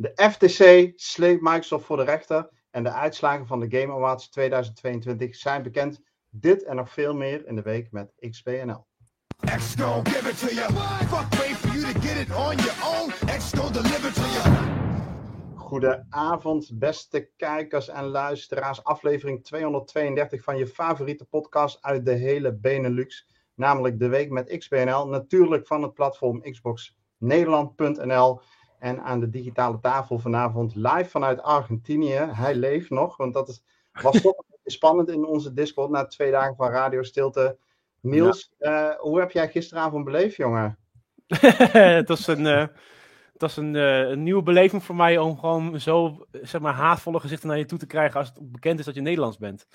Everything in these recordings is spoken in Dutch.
De FTC sleept Microsoft voor de rechter en de uitslagen van de Game Awards 2022 zijn bekend. Dit en nog veel meer in de week met XPNL. X give it to you. Fuck wait for you to get it on your own. X deliver to you. Goedenavond, beste kijkers en luisteraars. Aflevering 232 van je favoriete podcast uit de hele Benelux. Namelijk de week met XPNL. Natuurlijk van het platform Xbox Nederland.nl. En aan de digitale tafel vanavond live vanuit Argentinië. Hij leeft nog, want dat is, was toch spannend in onze Discord na twee dagen van Radio Stilte. Niels, eh, hoe heb jij gisteravond beleefd, jongen? het was een, uh, het was een, uh, een, nieuwe beleving voor mij om gewoon zo zeg maar, haatvolle gezichten naar je toe te krijgen als het bekend is dat je Nederlands bent.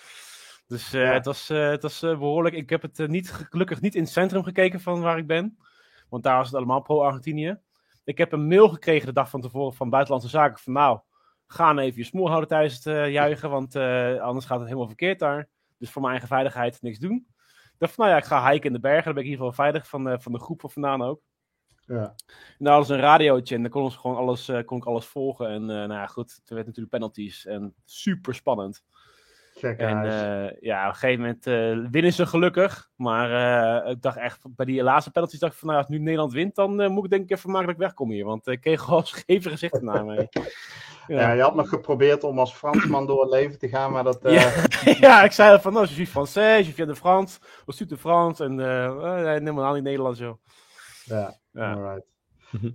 Dus het was, het was behoorlijk. Ik heb het niet, gelukkig niet in het centrum gekeken van waar ik ben. Want daar was het allemaal pro-Argentinië. Ik heb een mail gekregen de dag van tevoren van Buitenlandse Zaken. Van nou, ga nou even je smoel houden tijdens het juichen. Want anders gaat het helemaal verkeerd daar. Dus voor mijn eigen veiligheid niks doen dacht van, nou ja, ik ga hiken in de bergen. Dan ben ik in ieder geval veilig van, de, van de groep vandaan ook. Ja. Hadden ze een radiootje en dan kon, ons gewoon alles, kon ik alles volgen. En nou ja, goed, er werd natuurlijk penalties en super spannend. En uh, ja, op een gegeven moment winnen ze gelukkig. Maar ik dacht echt, bij die laatste penalties dacht ik van, nou, als nu Nederland wint, dan moet ik denk ik even makkelijk wegkomen hier. Want ik kreeg gewoon scheve gezichten naar mij. Ja. je had nog geprobeerd om als Fransman door het leven te gaan, maar dat... Uh... Ja, ik zei van, nou, je suis français, je viens de France, of stuurt de Frans, en nee, helemaal niet Nederlands, joh. Ja, ja. alright.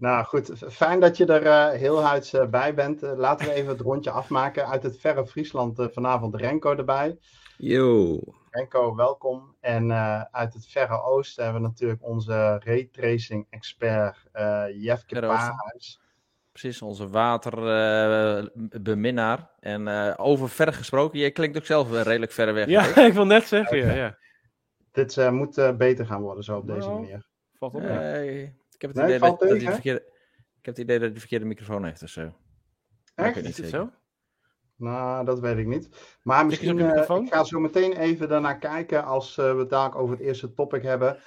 Nou goed, fijn dat je er uh, heel huids uh, bij bent. Uh, laten we even het rondje afmaken. Uit het verre Friesland vanavond Renko erbij. Yo. Renko, welkom. En uit het verre oosten hebben we natuurlijk onze raytracing expert Jefke Paarhuis. Precies, onze waterbeminnaar. en uh, over ver gesproken, jij klinkt ook zelf redelijk ver weg. Ja, ik wil net zeggen, ja. ja. Dit uh, moet uh, beter gaan worden zo op deze nou, manier. Valt op, nee, ik heb het idee dat, dat hij verkeerde... Ik heb het idee dat hij de verkeerde microfoon heeft of zo. Echt? Is het zo? Nou, dat weet ik niet. Maar misschien, ik ga zo meteen even daarnaar kijken als we het daar over het eerste topic hebben.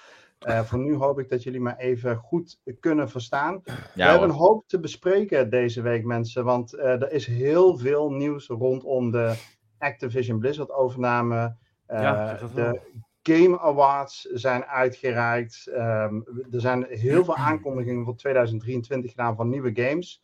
Uh, voor nu hoop ik dat jullie me even goed kunnen verstaan. we hebben een hoop te bespreken deze week, mensen. Want uh, er is heel veel nieuws rondom de Activision Blizzard overname. Uh, ja, de Game Awards zijn uitgereikt. Um, er zijn heel veel aankondigingen voor 2023 gedaan van nieuwe games.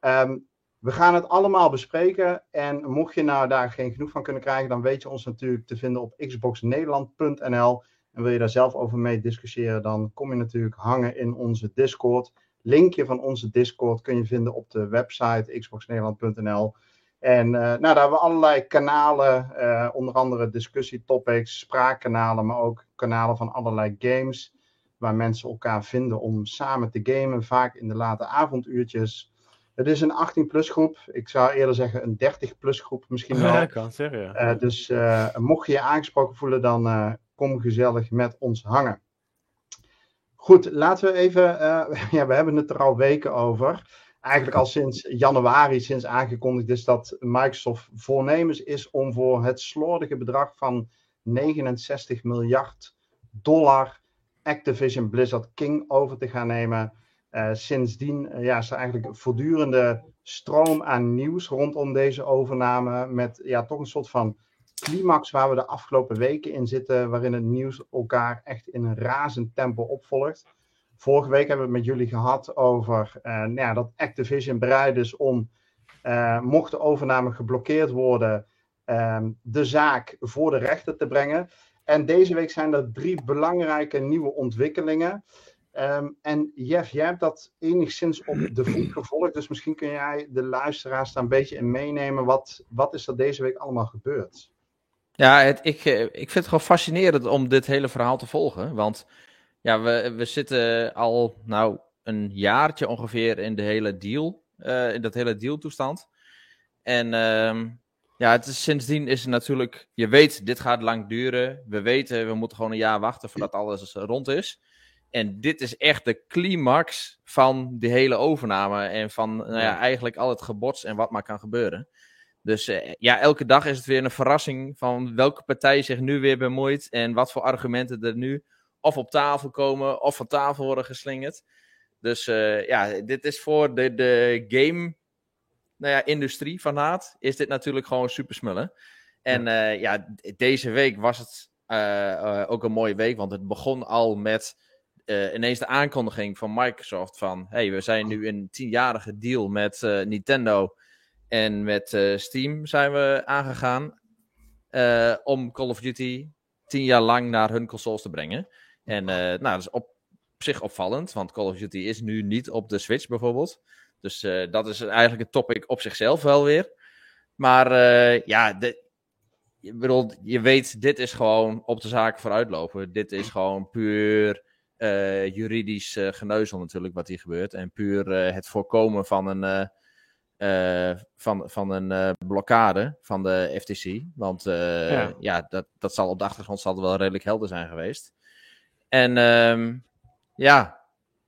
Um, we gaan het allemaal bespreken. En mocht je nou daar geen genoeg van kunnen krijgen, dan weet je ons natuurlijk te vinden op xboxnederland.nl en wil je daar zelf over mee discussiëren, dan kom je natuurlijk hangen in onze Discord. Linkje van onze Discord kun je vinden op de website xboxnederland.nl. En uh, nou, daar hebben we allerlei kanalen, uh, onder andere discussietopics, spraakkanalen, maar ook kanalen van allerlei games, waar mensen elkaar vinden om samen te gamen, vaak in de late avonduurtjes. Het is een 18-plus groep. Ik zou eerder zeggen een 30-plus groep misschien wel. Ja, kan zeggen, ja. Uh, dus mocht je je aangesproken voelen, dan kom gezellig met ons hangen. Goed, laten we even. Ja, we hebben het er al weken over. Eigenlijk al sinds januari, sinds aangekondigd is dat Microsoft voornemens is om voor het slordige bedrag van 69 miljard dollar Activision Blizzard King over te gaan nemen. Uh, sindsdien uh, ja, is er eigenlijk voortdurende stroom aan nieuws rondom deze overname. Met ja, toch een soort van climax waar we de afgelopen weken in zitten, waarin het nieuws elkaar echt in een razend tempo opvolgt. Vorige week hebben we het met jullie gehad over uh, nou ja, dat Activision bereid is om, uh, mocht de overname geblokkeerd worden, uh, de zaak voor de rechter te brengen. En deze week zijn er drie belangrijke nieuwe ontwikkelingen. Um, en Jeff, jij hebt dat enigszins op de voet gevolgd, dus misschien kun jij de luisteraars daar een beetje in meenemen. Wat, wat is er deze week allemaal gebeurd? Ja, het, ik, eh, ik vind het gewoon fascinerend om dit hele verhaal te volgen. Want ja, we, we zitten al nou een jaartje ongeveer in de hele deal. Uh, in dat hele deal toestand. En uh, ja, het is, sindsdien is het natuurlijk. Je weet, dit gaat lang duren. We weten, we moeten gewoon een jaar wachten voordat alles rond is. En dit is echt de climax van die hele overname. En van nou ja, eigenlijk al het gebots en wat maar kan gebeuren. Dus uh, ja, elke dag is het weer een verrassing van welke partij zich nu weer bemoeit en wat voor argumenten er nu of op tafel komen of van tafel worden geslingerd. Dus uh, ja, dit is voor de, de game nou ja, industriefanaat is dit natuurlijk gewoon super smullen. En ja, ja deze week was het ook een mooie week, want het begon al met ineens de aankondiging van Microsoft van... hey, we zijn nu in een tienjarige deal met Nintendo en met Steam zijn we aangegaan om Call of Duty tien jaar lang naar hun consoles te brengen. En nou, dat is op zich opvallend, want Call of Duty is nu niet op de Switch bijvoorbeeld. Dus uh, dat is eigenlijk een topic op zichzelf wel weer. Maar uh, ja, de, je, bedoel, je weet, dit is gewoon op de zaken vooruitlopen. Dit is gewoon puur uh, juridisch geneuzel natuurlijk wat hier gebeurt. En puur het voorkomen van een, van, van een blokkade van de FTC. Want ja, ja dat, dat zal op de achtergrond zal wel redelijk helder zijn geweest. En um, ja,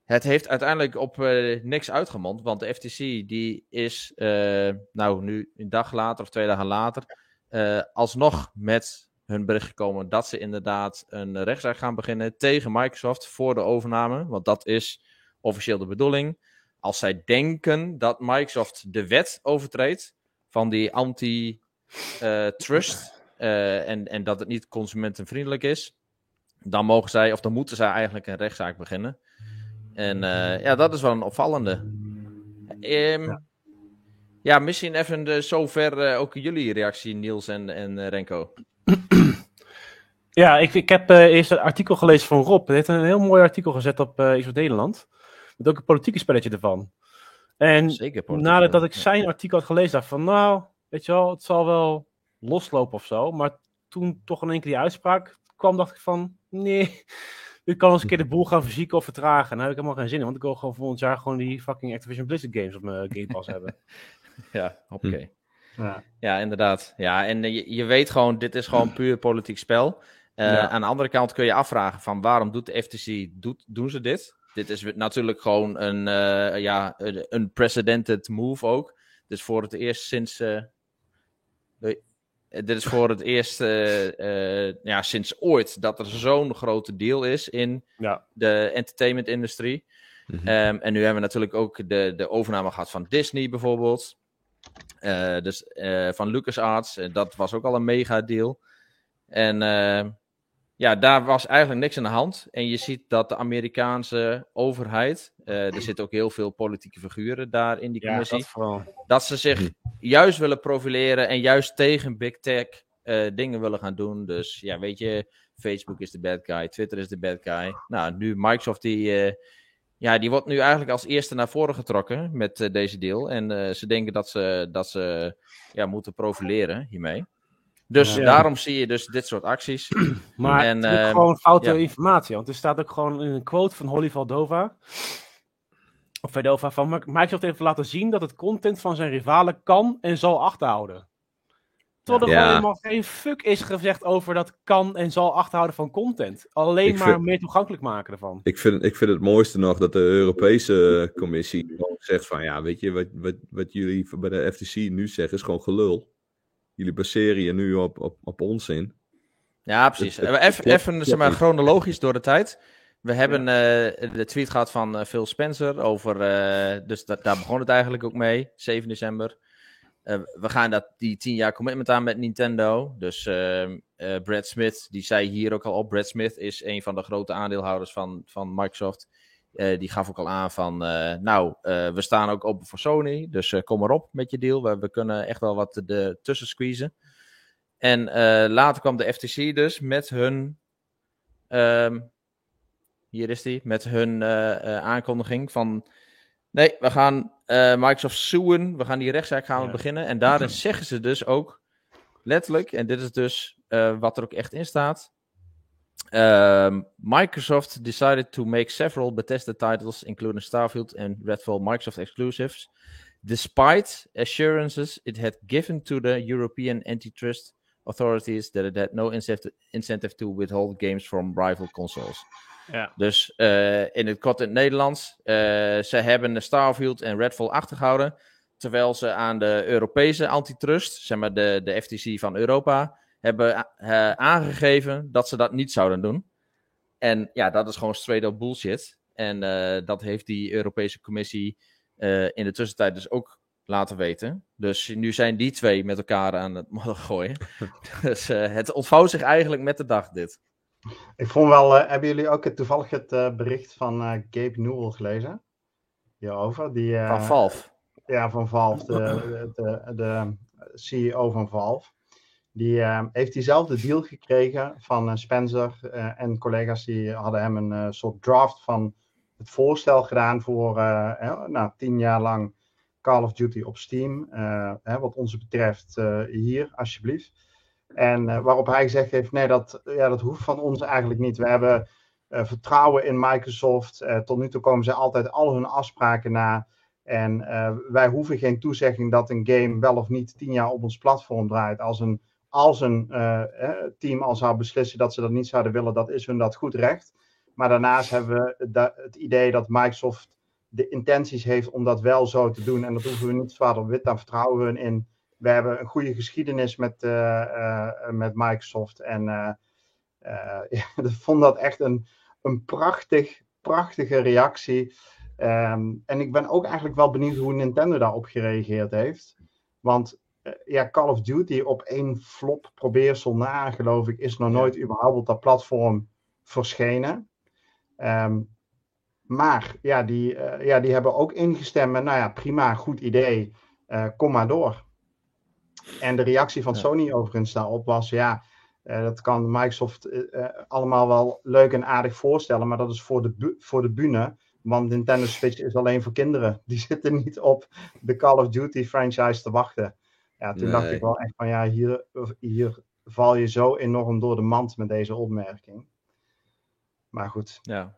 het heeft uiteindelijk op uh, niks uitgemond, want de FTC die is, uh, nou nu een dag later of twee dagen later, uh, alsnog met hun bericht gekomen dat ze inderdaad een rechtszaak gaan beginnen tegen Microsoft voor de overname, want dat is officieel de bedoeling. Als zij denken dat Microsoft de wet overtreedt van die anti-trust en, en dat het niet consumentenvriendelijk is, dan mogen zij, of dan moeten zij eigenlijk een rechtszaak beginnen. En uh, ja, dat is wel een opvallende. Um, ja. ja. misschien even de, zover uh, ook jullie reactie, Niels en, en uh, Renko. Ja, ik, ik heb eerst een artikel gelezen van Rob. Hij heeft een heel mooi artikel gezet op uh, X Nederland. Met ook een politieke spelletje ervan. En Zeker nadat ik zijn artikel had gelezen, dacht van nou, weet je wel, het zal wel loslopen of zo. Maar toen toch in één keer die uitspraak kwam, dacht ik van nee, ik kan eens een keer de boel gaan verzieken of vertragen. Daar heb ik helemaal geen zin in, want ik wil gewoon volgend jaar gewoon die fucking Activision Blizzard games op mijn Game Pass hebben. Ja, oké. Ja. ja, inderdaad. Ja, en je, je weet gewoon, dit is gewoon puur politiek spel. Uh, Aan de andere kant kun je afvragen van waarom doet de FTC, doet, doen ze dit? Dit is natuurlijk gewoon een, uh, ja, een unprecedented move ook. Dus voor het eerst sinds... Uh, dit is voor het eerst uh, ja, sinds ooit dat er zo'n grote deal is in ja. de entertainment-industrie. Mm -hmm. um, en nu hebben we natuurlijk ook de, de overname gehad van Disney bijvoorbeeld. Uh, dus van LucasArts. dat was ook al een mega deal. En ja, daar was eigenlijk niks aan de hand. En je ziet dat de Amerikaanse overheid, uh, er zitten ook heel veel politieke figuren daar in die commissie, ja, dat, dat, ze zich juist willen profileren en juist tegen big tech uh, dingen willen gaan doen. Dus ja, weet je, Facebook is de bad guy, Twitter is de bad guy. Nou, nu Microsoft, die, uh, ja, die wordt nu eigenlijk als eerste naar voren getrokken met deze deal. En ze denken dat ze, dat ze ja, moeten profileren hiermee. Dus daarom zie je dus dit soort acties. Maar en, het is uh, gewoon foute informatie. Want er staat ook gewoon in een quote van Holly Valdova. Of Vedova van Microsoft heeft laten zien dat het content van zijn rivalen kan en zal achterhouden. Terwijl er gewoon helemaal geen fuck is gezegd over dat kan en zal achterhouden van content. Alleen maar meer toegankelijk maken ervan. Ik vind, ik vind het mooiste nog dat de Europese Commissie zegt van ja, weet je, wat, wat, wat jullie bij de FTC nu zeggen is gewoon gelul jullie baseren je nu op, op, op onzin. Ja, precies. even even zeg maar, chronologisch door de tijd. We hebben uh, de tweet gehad van uh, Phil Spencer over. Uh, dus daar begon het eigenlijk ook mee, 7 december. we gaan dat, die 10 jaar commitment aan met Nintendo. Dus ehm, Brad Smith, die zei hier ook al op. Brad Smith is een van de grote aandeelhouders van, van Microsoft. Uh, die gaf ook al aan van, uh, nou, uh, we staan ook open voor Sony, dus kom erop met je deal. We, we kunnen echt wel wat de, tussen squeezen. En later kwam de FTC dus met hun, um, hier is die, met hun aankondiging van, nee, we gaan Microsoft suwen, we gaan die rechtszaak gaan beginnen. En daarin zeggen ze dus ook, letterlijk, en dit is dus wat er ook echt in staat, Um, Microsoft decided to make several Bethesda titles, including Starfield and Redfall Microsoft exclusives, despite assurances it had given to the European antitrust authorities that it had no incentive, incentive to withhold games from rival consoles. Ja. Dus uh, in het kort in het Nederlands, uh, ze hebben Starfield en Redfall achtergehouden, terwijl ze aan de Europese antitrust, zeg maar de, de FTC van Europa, hebben uh, aangegeven dat ze dat niet zouden doen. En ja, dat is gewoon straight up bullshit. En uh, dat heeft die Europese Commissie uh, in de tussentijd dus ook laten weten. Dus nu zijn die twee met elkaar aan het modder gooien. dus uh, het ontvouwt zich eigenlijk met de dag, dit. Ik vond wel, uh, hebben jullie ook het, toevallig het uh, bericht van Gabe Newell gelezen? Hierover. Die, van Valve. Ja, van Valve, de, de, de CEO van Valve. Die heeft diezelfde deal gekregen van Spencer en collega's. Die hadden hem een soort draft van het voorstel gedaan voor nou, tien jaar lang Call of Duty op Steam. Wat ons betreft hier, alsjeblieft. En waarop hij gezegd heeft: nee, dat, ja, dat hoeft van ons eigenlijk niet. We hebben vertrouwen in Microsoft. tot nu toe komen ze altijd al hun afspraken na. En wij hoeven geen toezegging dat een game wel of niet tien jaar op ons platform draait. Als een, als een team al zou beslissen dat ze dat niet zouden willen, dat is hun dat goed recht. Maar daarnaast hebben we het idee dat Microsoft de intenties heeft om dat wel zo te doen. En dat hoeven we niet zwaar op wit, daar vertrouwen we in. We hebben een goede geschiedenis met, uh, uh, met Microsoft. En ik vond dat echt een, een prachtig, prachtige reactie. Um, en ik ben ook eigenlijk wel benieuwd hoe Nintendo daarop gereageerd heeft. Want ja, Call of Duty op één flop probeersel na, geloof ik, is nog nooit überhaupt op dat platform verschenen. Um, maar ja die, uh, ja, die hebben ook ingestemd met, nou ja, prima, goed idee, uh, kom maar door. En de reactie van ja. Sony overigens daarop was, ja, uh, dat kan Microsoft allemaal wel leuk en aardig voorstellen, maar dat is voor de, voor de bühne, want Nintendo Switch is alleen voor kinderen. Die zitten niet op de Call of Duty franchise te wachten. Ja, toen nee. dacht ik wel echt van, ja, hier, hier val je zo enorm door de mand met deze opmerking. Maar goed. Ja,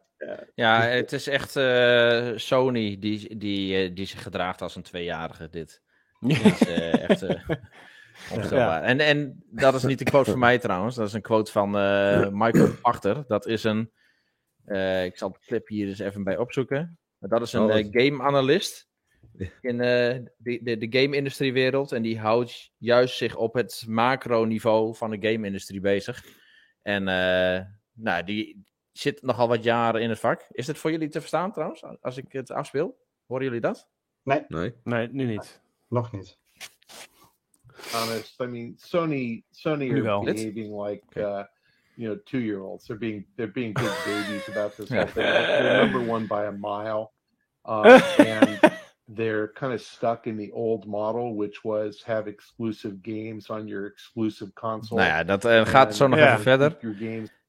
ja, het is echt uh, Sony die, die, uh, die zich gedraagt als een tweejarige, dit. dit is uh, echt onvoorstelbaar. Ja. En, en dat is niet een quote van mij trouwens, dat is een quote van Michael Pachter. Dat is een, ik zal de clip hier eens even bij opzoeken. Dat is een oh, game analyst in de, de, de game-industrie wereld. En die houdt juist zich op het macro-niveau van de game-industrie bezig. En nou, die, zit nogal wat jaren in het vak. Is het voor jullie te verstaan trouwens, als ik het afspeel? Horen jullie dat? Nee. Nee, nee nu niet. Nog niet. Honest, I mean, Sony, Sony are behaving like, uh, you know, two-year-olds. They're being, they're being big babies about this whole thing. They're number one by a mile, uh, and they're kind of stuck in the old model, which was have exclusive games on your exclusive console. Nou ja, dat uh, gaat zo nog even verder.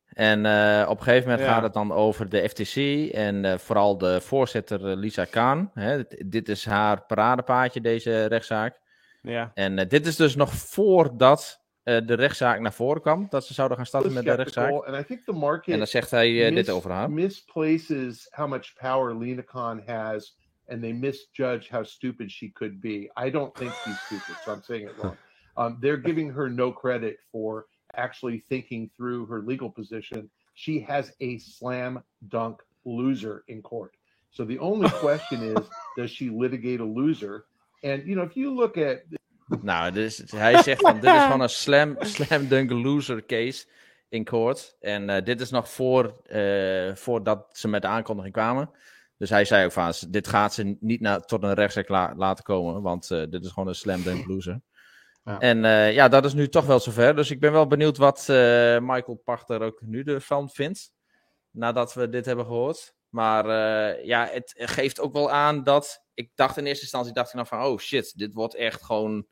En uh, op een gegeven moment ja. gaat het dan over de FTC en uh, vooral de voorzitter Lisa Kaan. Hè, dit is haar paradepaadje, deze rechtszaak. Ja. En uh, dit is dus nog voordat de rechtszaak naar voren kwam, dat ze zouden gaan starten met de rechtszaak. And I think the market en dan zegt hij mis, dit over haar. misplaces how much power Lena Khan has and they misjudge how stupid she could be. I don't think she's stupid, so I'm saying it wrong. Um, they're giving her no credit for actually thinking through her legal position, she has a slam dunk loser in court. So the only question is, does she litigate a loser? And you know, if you look at Nou, dus hij zegt van dit is gewoon een slam, slam dunk loser case in court. En uh, dit is nog voor, uh, voordat ze met de aankondiging kwamen. Dus hij zei ook van, dit gaat ze niet tot een rechtszaak la laten komen, want uh, dit is gewoon een slam dunk loser. Ja. En uh, ja, dat is nu toch wel zover. Dus ik ben wel benieuwd wat uh, Michael Pachter ook nu ervan vindt. Nadat we dit hebben gehoord. Maar ja, het geeft ook wel aan dat. Ik dacht in eerste instantie dacht ik dan van: oh shit, dit wordt echt gewoon.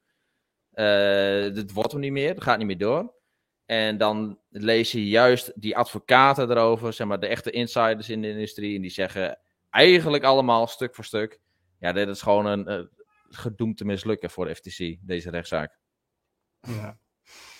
dit wordt hem niet meer. Het gaat niet meer door. En dan lees je juist die advocaten erover, zeg maar de echte insiders in de industrie. En die zeggen eigenlijk allemaal stuk voor stuk. Ja, dit is gewoon een gedoemd te mislukken voor de FTC, deze rechtszaak. Ja.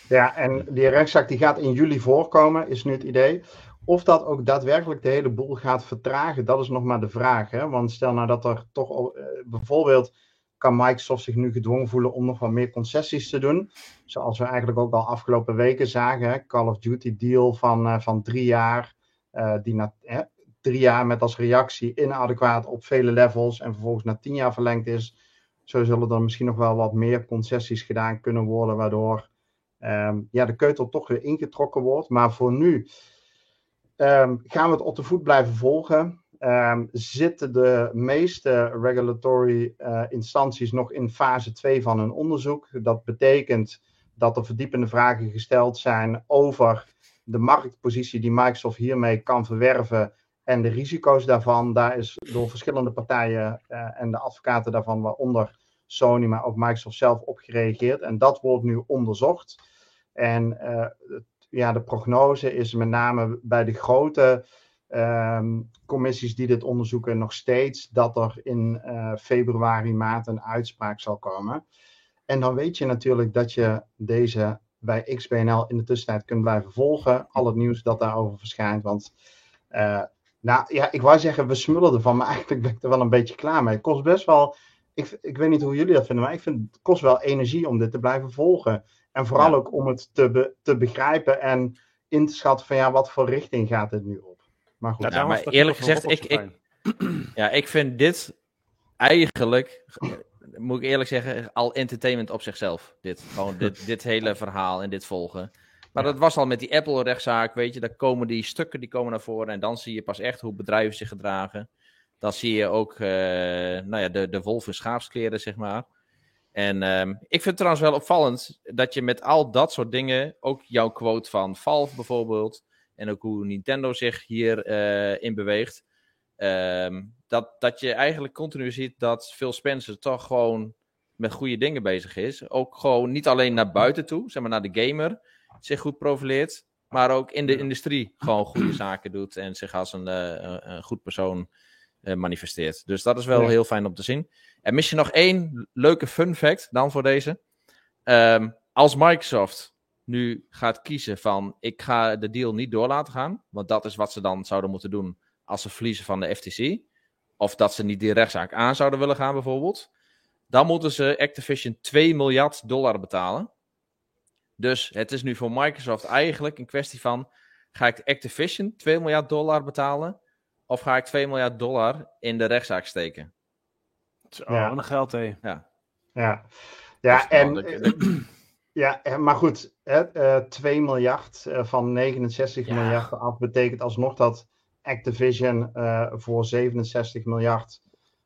ja, en die rechtszaak die gaat in juli voorkomen, is nu het idee. Of dat ook daadwerkelijk de hele boel gaat vertragen, dat is nog maar de vraag. Hè? Want stel nou dat er toch uh, bijvoorbeeld kan Microsoft zich nu gedwongen voelen om nog wat meer concessies te doen. Zoals we eigenlijk ook al afgelopen weken zagen. Hè? Call of Duty deal van, uh, van drie jaar. Uh, die na drie jaar met als reactie inadequaat op vele levels. En vervolgens na tien jaar verlengd is. Zo zullen er misschien nog wel wat meer concessies gedaan kunnen worden, waardoor um, ja, de keutel toch weer ingetrokken wordt. Maar voor nu um, gaan we het op de voet blijven volgen. um, zitten de meeste regulatory uh, instanties nog in fase 2 van hun onderzoek. Dat betekent dat er verdiepende vragen gesteld zijn over de marktpositie die Microsoft hiermee kan verwerven en de risico's daarvan. Daar is door verschillende partijen uh, en de advocaten daarvan, waaronder Sony, maar ook Microsoft zelf, op gereageerd. En dat wordt nu onderzocht. En uh, ja, de prognose is met name bij de grote um, commissies die dit onderzoeken nog steeds dat er in uh, februari, maart een uitspraak zal komen. En dan weet je natuurlijk dat je deze bij XBNL in de tussentijd kunt blijven volgen. Al het nieuws dat daarover verschijnt. Want, nou ja, ik wou zeggen, we smullen ervan, maar eigenlijk ben ik er wel een beetje klaar mee. Het kost best wel, ik, ik weet niet hoe jullie dat vinden, maar ik vind het kost wel energie om dit te blijven volgen. En vooral ja. ook om het te, be, te begrijpen en in te schatten van ja, wat voor richting gaat het nu op. Maar goed. Ja, maar eerlijk gezegd, ik, ik, ja, ik vind dit eigenlijk, moet ik eerlijk zeggen, al entertainment op zichzelf. Dit, gewoon dit, dit hele verhaal en dit volgen. Maar ja. dat was al met die Apple-rechtszaak, weet je. Dan komen die stukken die komen naar voren en dan zie je pas echt hoe bedrijven zich gedragen. Dan zie je ook uh, nou ja, de, de wolf in schaapskleren, zeg maar. En um, ik vind het trouwens wel opvallend dat je met al dat soort dingen, ook jouw quote van Valve bijvoorbeeld, en ook hoe Nintendo zich hierin uh, in beweegt, um, dat, dat je eigenlijk continu ziet dat Phil Spencer toch gewoon met goede dingen bezig is. Ook gewoon niet alleen naar buiten toe, zeg maar naar de gamer, zich goed profileert, maar ook in de industrie gewoon goede zaken doet en zich als een, uh, een goed persoon uh, manifesteert. Dus dat is wel ja. heel fijn om te zien. En misschien nog één leuke fun fact dan voor deze. Um, als Microsoft nu gaat kiezen van ik ga de deal niet door laten gaan, want dat is wat ze dan zouden moeten doen als ze verliezen van de FTC, of dat ze niet die rechtszaak aan zouden willen gaan bijvoorbeeld, dan moeten ze Activision 2 miljard dollar betalen. Dus het is nu voor Microsoft eigenlijk een kwestie van ga ik Activision 2 miljard dollar betalen of ga ik 2 miljard dollar in de rechtszaak steken? Oh, ja. wat een geld, hé. Ja. Ja, ja en... Ja, maar goed, hè, uh, 2 miljard uh, van 69 ja. miljard af betekent alsnog dat Activision uh, voor 67 miljard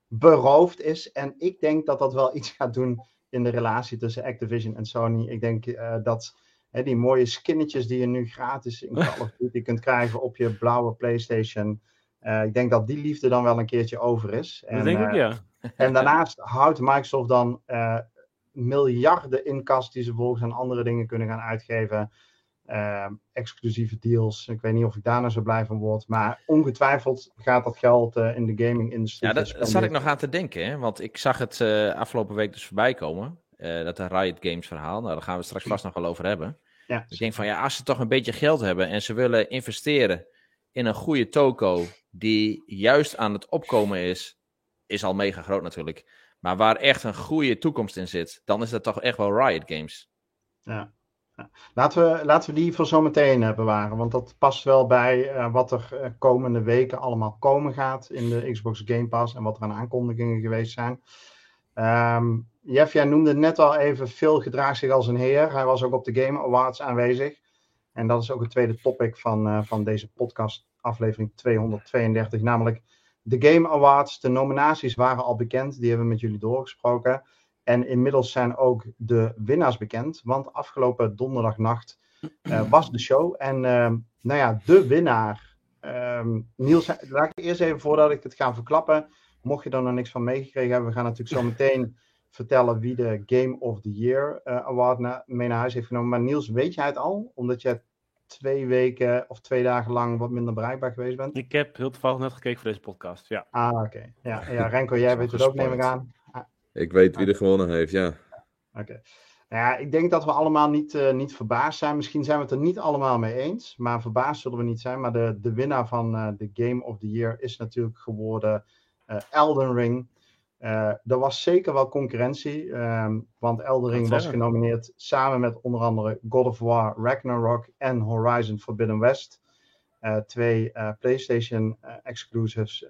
beroofd is. En ik denk dat dat wel iets gaat doen in de relatie tussen Activision en Sony. Ik denk uh, dat hè, die mooie skinnetjes die je nu gratis in Call of Duty kunt krijgen op je blauwe PlayStation. Uh, ik denk dat die liefde dan wel een keertje over is. En, dat denk ik, ja. en daarnaast houdt Microsoft dan miljarden in kast die ze volgens aan andere dingen kunnen gaan uitgeven. Uh, exclusieve deals. Ik weet niet of ik daar nou zo blij van word. Maar ongetwijfeld gaat dat geld uh, in de gaming-industrie. Ja, dat, zat ik nog aan te denken. Hè? Want ik zag het uh, afgelopen week dus voorbij komen. Uh, dat Riot Games verhaal. Nou, daar gaan we straks vast nog wel over hebben. Ja. Ik denk van ja, als ze toch een beetje geld hebben en ze willen investeren in een goede toko die juist aan het opkomen is, is al mega groot natuurlijk. Maar waar echt een goede toekomst in zit, dan is dat toch echt wel Riot Games. Ja. Laten we, laten we die voor zometeen uh, bewaren, want dat past wel bij uh, wat er uh, komende weken allemaal komen gaat in de Xbox Game Pass en wat er aan aankondigingen geweest zijn. Um, Jeff, jij noemde net al even, Phil gedraagt zich als een heer. Hij was ook op de Game Awards aanwezig. En dat is ook het tweede topic van, van deze podcast, aflevering 232, namelijk de Game Awards. De nominaties waren al bekend, die hebben we met jullie doorgesproken. En inmiddels zijn ook de winnaars bekend. Want afgelopen donderdagnacht uh, was de show. En uh, nou ja, de winnaar. Um, Niels, laat ik eerst even voordat ik het ga verklappen. Mocht je er nog niks van meegekregen hebben, we gaan natuurlijk zo meteen vertellen wie de Game of the Year uh, Award na, mee naar huis heeft genomen. Maar Niels, weet jij het al? Omdat je twee weken of twee dagen lang wat minder bereikbaar geweest bent? Ik heb heel toevallig net gekeken voor deze podcast, ja. Ah, oké. Okay. Ja, ja, Renko, jij weet het ook, neem ik aan. Ik weet wie er gewonnen heeft, ja. Oké. Okay. Nou ja, ik denk dat we allemaal niet, uh, niet verbaasd zijn. Misschien zijn we het er niet allemaal mee eens. Maar verbaasd zullen we niet zijn. Maar de, de winnaar van uh, de Game of the Year is natuurlijk geworden uh, Elden Ring. er was zeker wel concurrentie. Um, want Elden Ring was genomineerd samen met onder andere God of War, Ragnarok en Horizon Forbidden West. twee PlayStation exclusives,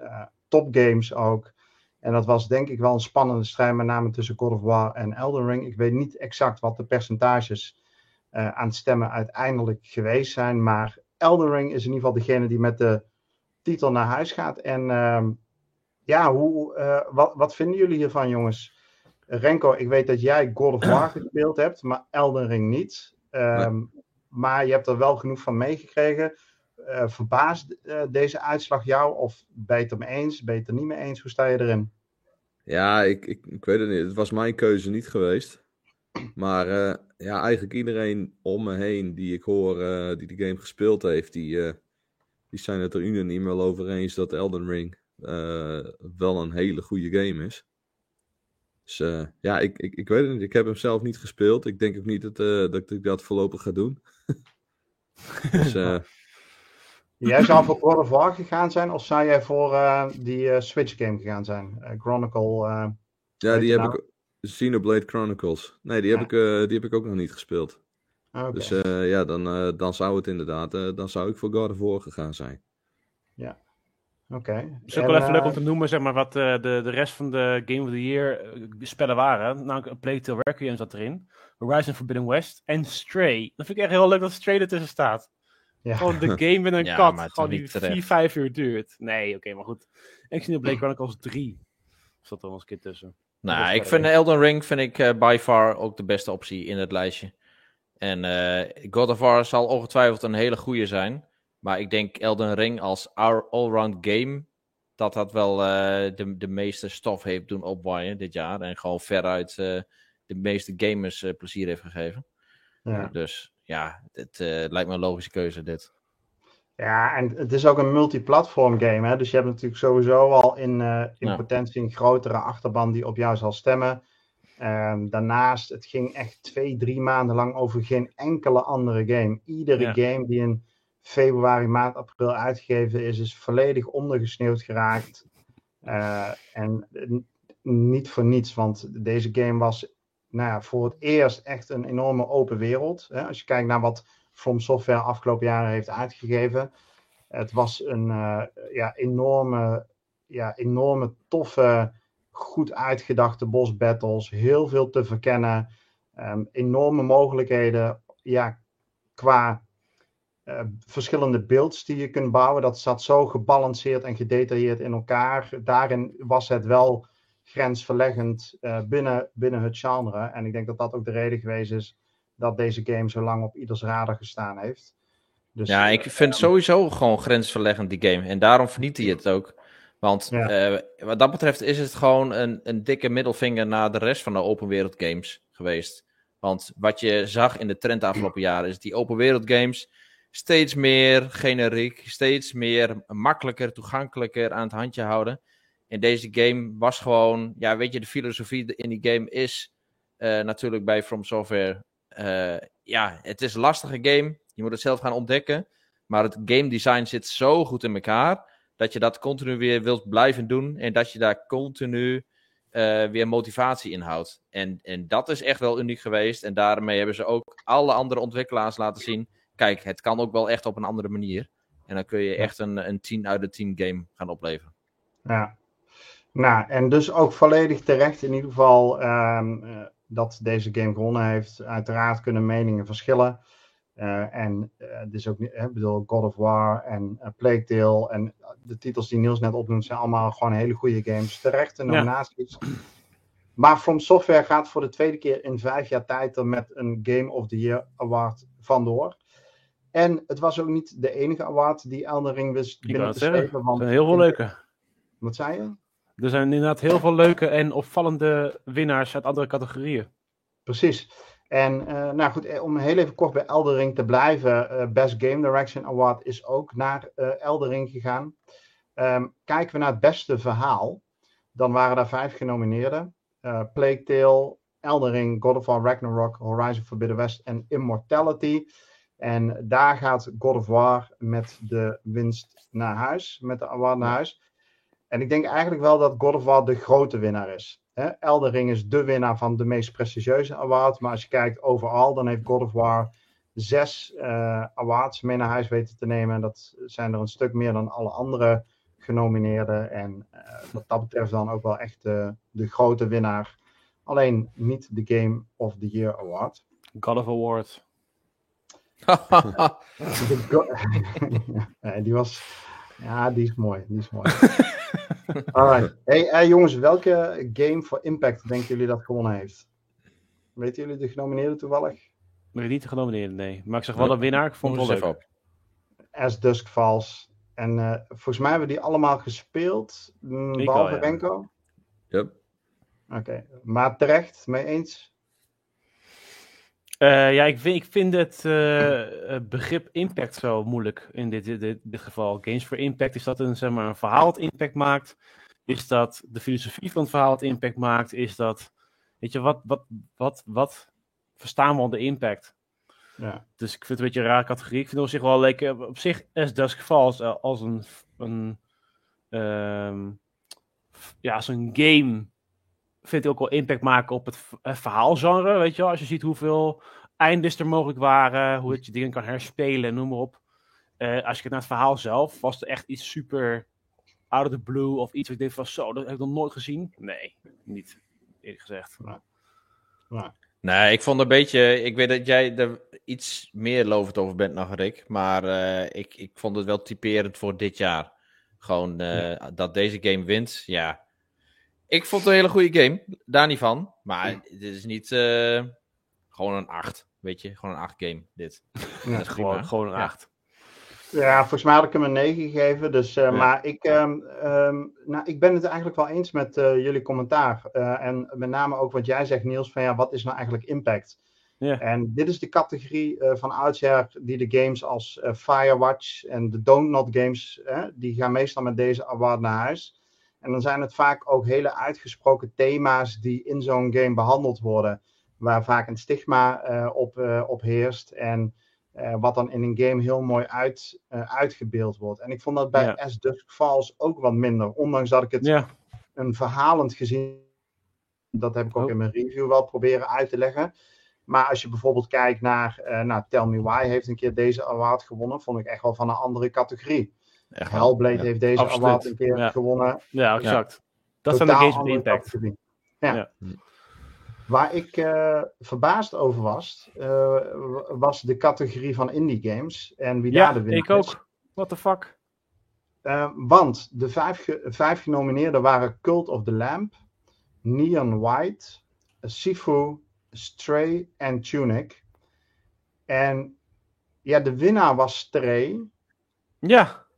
top games ook. En dat was denk ik wel een spannende strijd, met name tussen God of War en Elden Ring. Ik weet niet exact wat de percentages uh, aan stemmen uiteindelijk geweest zijn. Maar Elden Ring is in ieder geval degene die met de titel naar huis gaat. En ehm, ja, hoe, wat, wat vinden jullie hiervan, jongens? Renko, ik weet dat jij God of War gespeeld hebt, maar Elden Ring niet. Ehm, maar je hebt er wel genoeg van meegekregen. Uh, verbaast uh, deze uitslag jou? Of ben je het er mee eens? Ben je het er niet mee eens? Hoe sta je erin? Ja, ik, ik, ik weet het niet. Het was mijn keuze niet geweest. Maar uh, ja, eigenlijk iedereen om me heen die ik hoor, die de game gespeeld heeft, die, die zijn het er unaniem wel over eens dat Elden Ring wel een hele goede game is. Dus uh, ja, ik, ik, ik weet het niet. Ik heb hem zelf niet gespeeld. Ik denk ook niet dat, uh, dat ik dat voorlopig ga doen. dus, uh... Jij zou voor God of War gegaan zijn, of zou jij voor die Switch game gegaan zijn? Chronicle. ja, die heb nou? ik. Xenoblade Chronicles. Nee, die heb, ik, die heb ik ook nog niet gespeeld. Okay. Dus ja, dan, dan zou het inderdaad, dan zou ik voor God of War gegaan zijn. Ja, Oké. Okay. Het is ook wel even leuk om te noemen, zeg maar, wat uh, de, de rest van de Game of the Year uh, spellen waren. Namelijk Plague Tale Requiem zat erin. Horizon Forbidden West en Stray. Dat vind ik echt heel leuk dat Stray ertussen staat. Ja. Gewoon de game met een ja, kat, gewoon die 4, 5 uur duurt. Nee, oké, okay, maar goed. Ik zie de Blade Chronicles 3. Zat er wel eens een keer tussen. Nou, ik vind Elden Ring vind ik uh, by far ook de beste optie in het lijstje. En God of War zal ongetwijfeld een hele goede zijn. Maar ik denk Elden Ring als all-round game, dat dat wel uh, de, de meeste stof heeft doen opwaaien dit jaar. En gewoon veruit uh, de meeste gamers uh, plezier heeft gegeven. Ja. Dus ja, het lijkt me een logische keuze dit. Ja, en het is ook een multiplatform game. Hè? Dus je hebt natuurlijk sowieso al in, in potentie een grotere achterban die op jou zal stemmen. Um, daarnaast, het ging echt twee, drie maanden lang over geen enkele andere game. Iedere ja. game die een februari, maart, april uitgegeven is, is volledig ondergesneeuwd geraakt. Uh, en niet voor niets, want deze game was nou ja, voor het eerst echt een enorme open wereld. Hè? Als je kijkt naar wat From Software afgelopen jaren heeft uitgegeven. Het was een uh, ja, enorme, ja, enorme toffe, goed uitgedachte boss battles. Heel veel te verkennen. Um, enorme mogelijkheden ja, qua uh, verschillende beelds die je kunt bouwen. Dat zat zo gebalanceerd en gedetailleerd in elkaar. Daarin was het wel grensverleggend uh, binnen, binnen het genre. En ik denk dat dat ook de reden geweest is dat deze game zo lang op ieders radar gestaan heeft. Dus, ja, ik uh, vind sowieso gewoon grensverleggend die game. En daarom verniet hij het ook. Want ja. wat dat betreft is het gewoon een, een dikke middelvinger naar de rest van de open wereld games geweest. Want wat je zag in de trend de afgelopen jaren is die open wereld games steeds meer generiek, steeds meer makkelijker, toegankelijker aan het handje houden. En deze game was gewoon, ja, weet je, de filosofie in die game is uh, natuurlijk bij From Software. Uh, ja, het is een lastige game. Je moet het zelf gaan ontdekken. Maar het game design zit zo goed in elkaar. Dat je dat continu weer wilt blijven doen. En dat je daar continu uh, weer motivatie in houdt. En, en dat is echt wel uniek geweest. En daarmee hebben ze ook alle andere ontwikkelaars laten zien kijk, het kan ook wel echt op een andere manier. En dan kun je echt een, een 10 uit de 10 game gaan opleveren. Ja, nou, en dus ook volledig terecht in ieder geval um, uh, dat deze game gewonnen heeft. Uiteraard kunnen meningen verschillen. Uh, en uh, het is ook ik bedoel, God of War en uh, Plague Tale en de titels die Niels net opnoemt zijn allemaal gewoon hele goede games. Terechte nominaties. Ja. Maar From Software gaat voor de tweede keer in vijf jaar tijd er met een Game of the Year Award vandoor. En het was ook niet de enige award die Elden Ring wist binnen te. Er zijn heel veel leuke. Wat zei je? Er zijn inderdaad heel veel leuke en opvallende winnaars uit andere categorieën. Precies. En uh, nou goed, eh, om heel even kort bij Eldering te blijven. Uh, Best Game Direction Award is ook naar uh, Eldering gegaan. Um, kijken we naar het beste verhaal. Dan waren daar vijf genomineerden. Plague Tale, Eldering, God of War Ragnarok, Horizon Forbidden West en Immortality. En daar gaat God of War met de winst naar huis, met de award naar huis. En ik denk eigenlijk wel dat God of War de grote winnaar is. Hè? Eldering is de winnaar van de meest prestigieuze award. Maar als je kijkt overal, dan heeft God of War zes uh, awards mee naar huis weten te nemen. En dat zijn er een stuk meer dan alle andere genomineerden. En uh, wat dat betreft dan ook wel echt de, de grote winnaar. Alleen niet de Game of the Year Award. God of Award. die was. Ja, die is mooi. Die is mooi. Alright. Hey, jongens, welke game voor Impact denken jullie dat gewonnen heeft? Weten jullie de genomineerden toevallig? Maar niet de genomineerden, nee. Maar ik zeg wel een winnaar. Ik vond het wel leuk. As Dusk Falls. En uh, volgens mij hebben die allemaal gespeeld. Mm, behalve ja. Renko. Yep. Oké. Maar terecht, mee eens? Uh, ja, ik vind, ik vind het uh, begrip impact zo moeilijk in dit, dit, dit, geval. Games for Impact, is dat een, zeg maar, een verhaal dat impact maakt? Is dat de filosofie van het verhaal dat impact maakt? Is dat, weet je, wat, wat, wat, wat verstaan we onder impact? Ja. Dus ik vind het een beetje een rare categorie. Ik vind het op zich wel lekker, op zich As Dusk Falls als een, een um, ja, zo'n game vind ik ook wel impact maken op het verhaalgenre. Weet je wel, als je ziet hoeveel eindes er mogelijk waren, hoe je dingen kan herspelen, noem maar op. Uh, als je kijkt naar het verhaal zelf, was er echt iets super out of the blue of iets wat ik denk van zo, dat heb ik nog nooit gezien. Nee, niet eerlijk gezegd. Nee, ik vond een beetje. Ik weet dat jij er iets meer lovend over bent dan Rick. Maar uh, ik, ik vond het wel typerend voor dit jaar. Gewoon uh, ja. dat deze game wint. Ja, ik vond het een hele goede game. Daar niet van. Maar dit is niet uh, gewoon een 8. Weet je, gewoon een 8 game. Dit. Ja, gewoon, gewoon een 8. Ja, volgens mij had ik hem een 9 gegeven. Dus, uh, ja. Maar ik, um, um, nou, ik ben het eigenlijk wel eens met uh, jullie commentaar. Uh, en met name ook wat jij zegt, Niels, van ja, wat is nou eigenlijk impact? Ja. En dit is de categorie van oudsher die de games als Firewatch en de Don't Not games, die gaan meestal met deze award naar huis. En dan zijn het vaak ook hele uitgesproken thema's die in zo'n game behandeld worden, waar vaak een stigma uh, op, uh, op heerst en uh, wat dan in een game heel mooi uit, uitgebeeld wordt. En ik vond dat bij ja. As Dusk Falls ook wat minder, ondanks dat ik het ja. een verhalend gezien, dat heb ik ook oh. in mijn review wel proberen uit te leggen. Maar als je bijvoorbeeld kijkt naar, nou, Tell Me Why heeft een keer deze award gewonnen, vond ik echt wel van een andere categorie. Echt Hellblade ja. heeft deze Absoluut. award een keer ja. gewonnen. Ja, exact. Ja. Dat zijn de games met impact. Ja. Waar ik uh, verbaasd over was, uh, was de categorie van indie games. En wie daar de winnaar ik ook. What the fuck? Uh, want de vijf, ge vijf genomineerden waren Cult of the Lamp, Neon White, Sifu, Stray en Tunic. En ja, de winnaar was Stray. Ja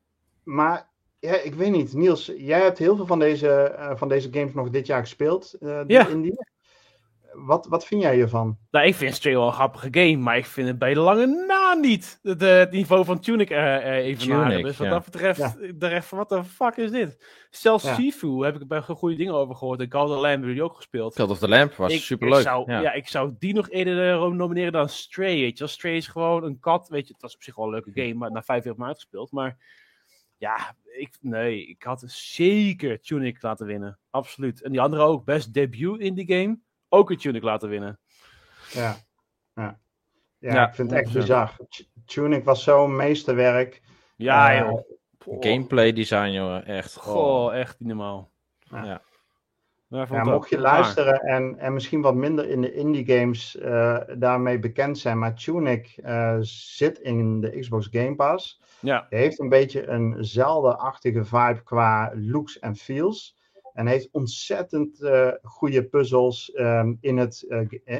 maar ja, ik weet niet. Niels, jij hebt heel veel van deze, uh, van deze games nog dit jaar gespeeld. Uh, ja. Indie. Wat, wat vind jij hiervan? Nou, ik vind Stray wel een grappige game, maar ik vind het bij de lange na niet de, de, het niveau van Tunic uh, even Tunic, Dus wat ja. dat betreft, ja. de rest van wat de fuck is dit? Zelfs ja. Sifu heb ik bij goede dingen over gehoord. En Call of the Lamp hebben jullie ook gespeeld. Call of the Lamp was ik, superleuk. Ik zou, ja. ja. ik zou die nog eerder nomineren dan Stray, weet je. Stray is gewoon een kat, weet je. Het was op zich wel een leuke game, maar na vijf jaar maar uitgespeeld. Maar ja, ik, nee, ik had zeker Tunic laten winnen. Absoluut. En die andere ook, best debut in die game, ook een Tunic laten winnen. Ja, ja. ja, ja ik vind het echt bizar. Tunic was zo'n meesterwerk. Ja, uh, joh. Gameplay design, joh, echt. Goh, echt niet normaal. Ja. ja. Ja, mocht je luisteren en, en misschien wat minder in de indie games uh, daarmee bekend zijn, maar Tunic uh, zit in de Xbox Game Pass. Ja. Hij heeft een beetje eenzelfde-achtige vibe qua looks en feels. En heeft ontzettend uh, goede puzzels um, in, het,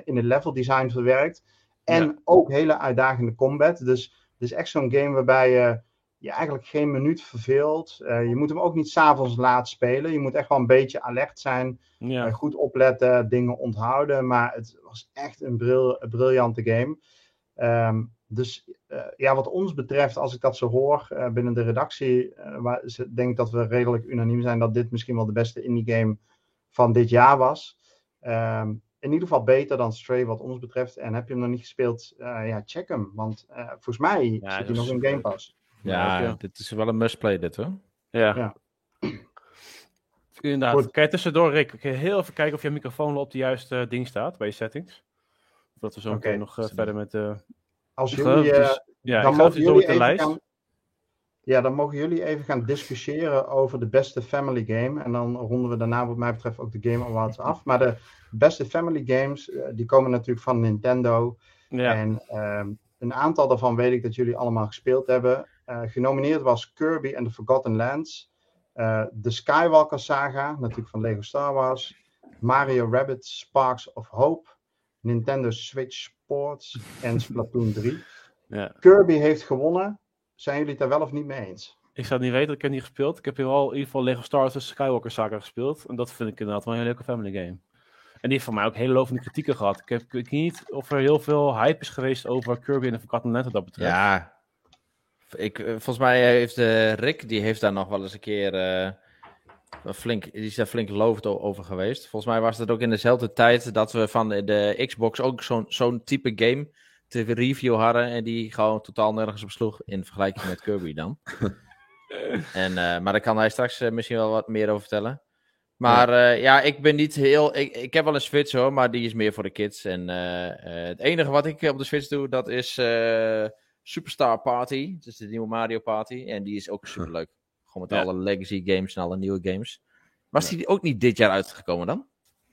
in het level design verwerkt. En ja. ook hele uitdagende combat. Dus het is echt zo'n game waarbij je je eigenlijk geen minuut verveelt. Uh, je moet hem ook niet s'avonds laat spelen. Je moet echt wel een beetje alert zijn. Ja. Goed opletten, dingen onthouden. Maar het was echt een, bril, een briljante game. Um, dus uh, ja, wat ons betreft, als ik dat zo hoor binnen de redactie, waar, denk ik dat we redelijk unaniem zijn dat dit misschien wel de beste indie game van dit jaar was. Um, in ieder geval beter dan Stray wat ons betreft. En heb je hem nog niet gespeeld, ja, check hem. Want volgens mij ja, zit hij nog in Game Pass. Ja, ja, dit is wel een must-play dit hoor. Ja. ja. Inderdaad. Goed. Kijk, tussendoor Rick, ik heel even kijken of je microfoon op de juiste ding staat bij je settings. Dat we zo okay. nog uh, verder met de... Als jullie... Uh, ja, dan mogen jullie de lijst. Gaan, ja, dan mogen jullie even gaan discussiëren over de beste family game. En dan ronden we daarna wat mij betreft ook de Game Awards af. Maar de beste family games, uh, die komen natuurlijk van Nintendo. Ja. En een aantal daarvan weet ik dat jullie allemaal gespeeld hebben. genomineerd was Kirby and the Forgotten Lands. de Skywalker Saga, natuurlijk van Lego Star Wars. Mario Rabbit Sparks of Hope. Nintendo Switch Sports en Splatoon 3. Ja. Kirby heeft gewonnen. Zijn jullie het daar wel of niet mee eens? Ik zou het niet weten, ik heb niet gespeeld. Ik heb hier al in ieder geval Lego Star Wars Skywalker Saga gespeeld. En dat vind ik inderdaad wel een hele leuke family game. En die heeft van mij ook hele lovende kritieken gehad. Ik, heb, ik weet niet of er heel veel hype is geweest over Kirby en de Forgotten Land wat dat betreft. Ja, ik, eh, volgens mij heeft uh, Rick, die heeft daar nog wel eens een keer uh, flink, die is daar flink lovend over geweest. Volgens mij was het ook in dezelfde tijd dat we van de, Xbox ook zo'n zo'n type game te review hadden en die gewoon totaal nergens op sloeg in vergelijking met Kirby dan. en, maar daar kan hij straks misschien wel wat meer over vertellen. Maar ja. Uh, ja, ik ben niet heel. Ik, ik heb wel een Switch hoor, maar die is meer voor de kids. En het enige wat ik op de Switch doe, dat is Superstar Party. Dus de nieuwe Mario Party. En die is ook super leuk. Gewoon met alle legacy games en alle nieuwe games. Was die ook niet dit jaar uitgekomen dan?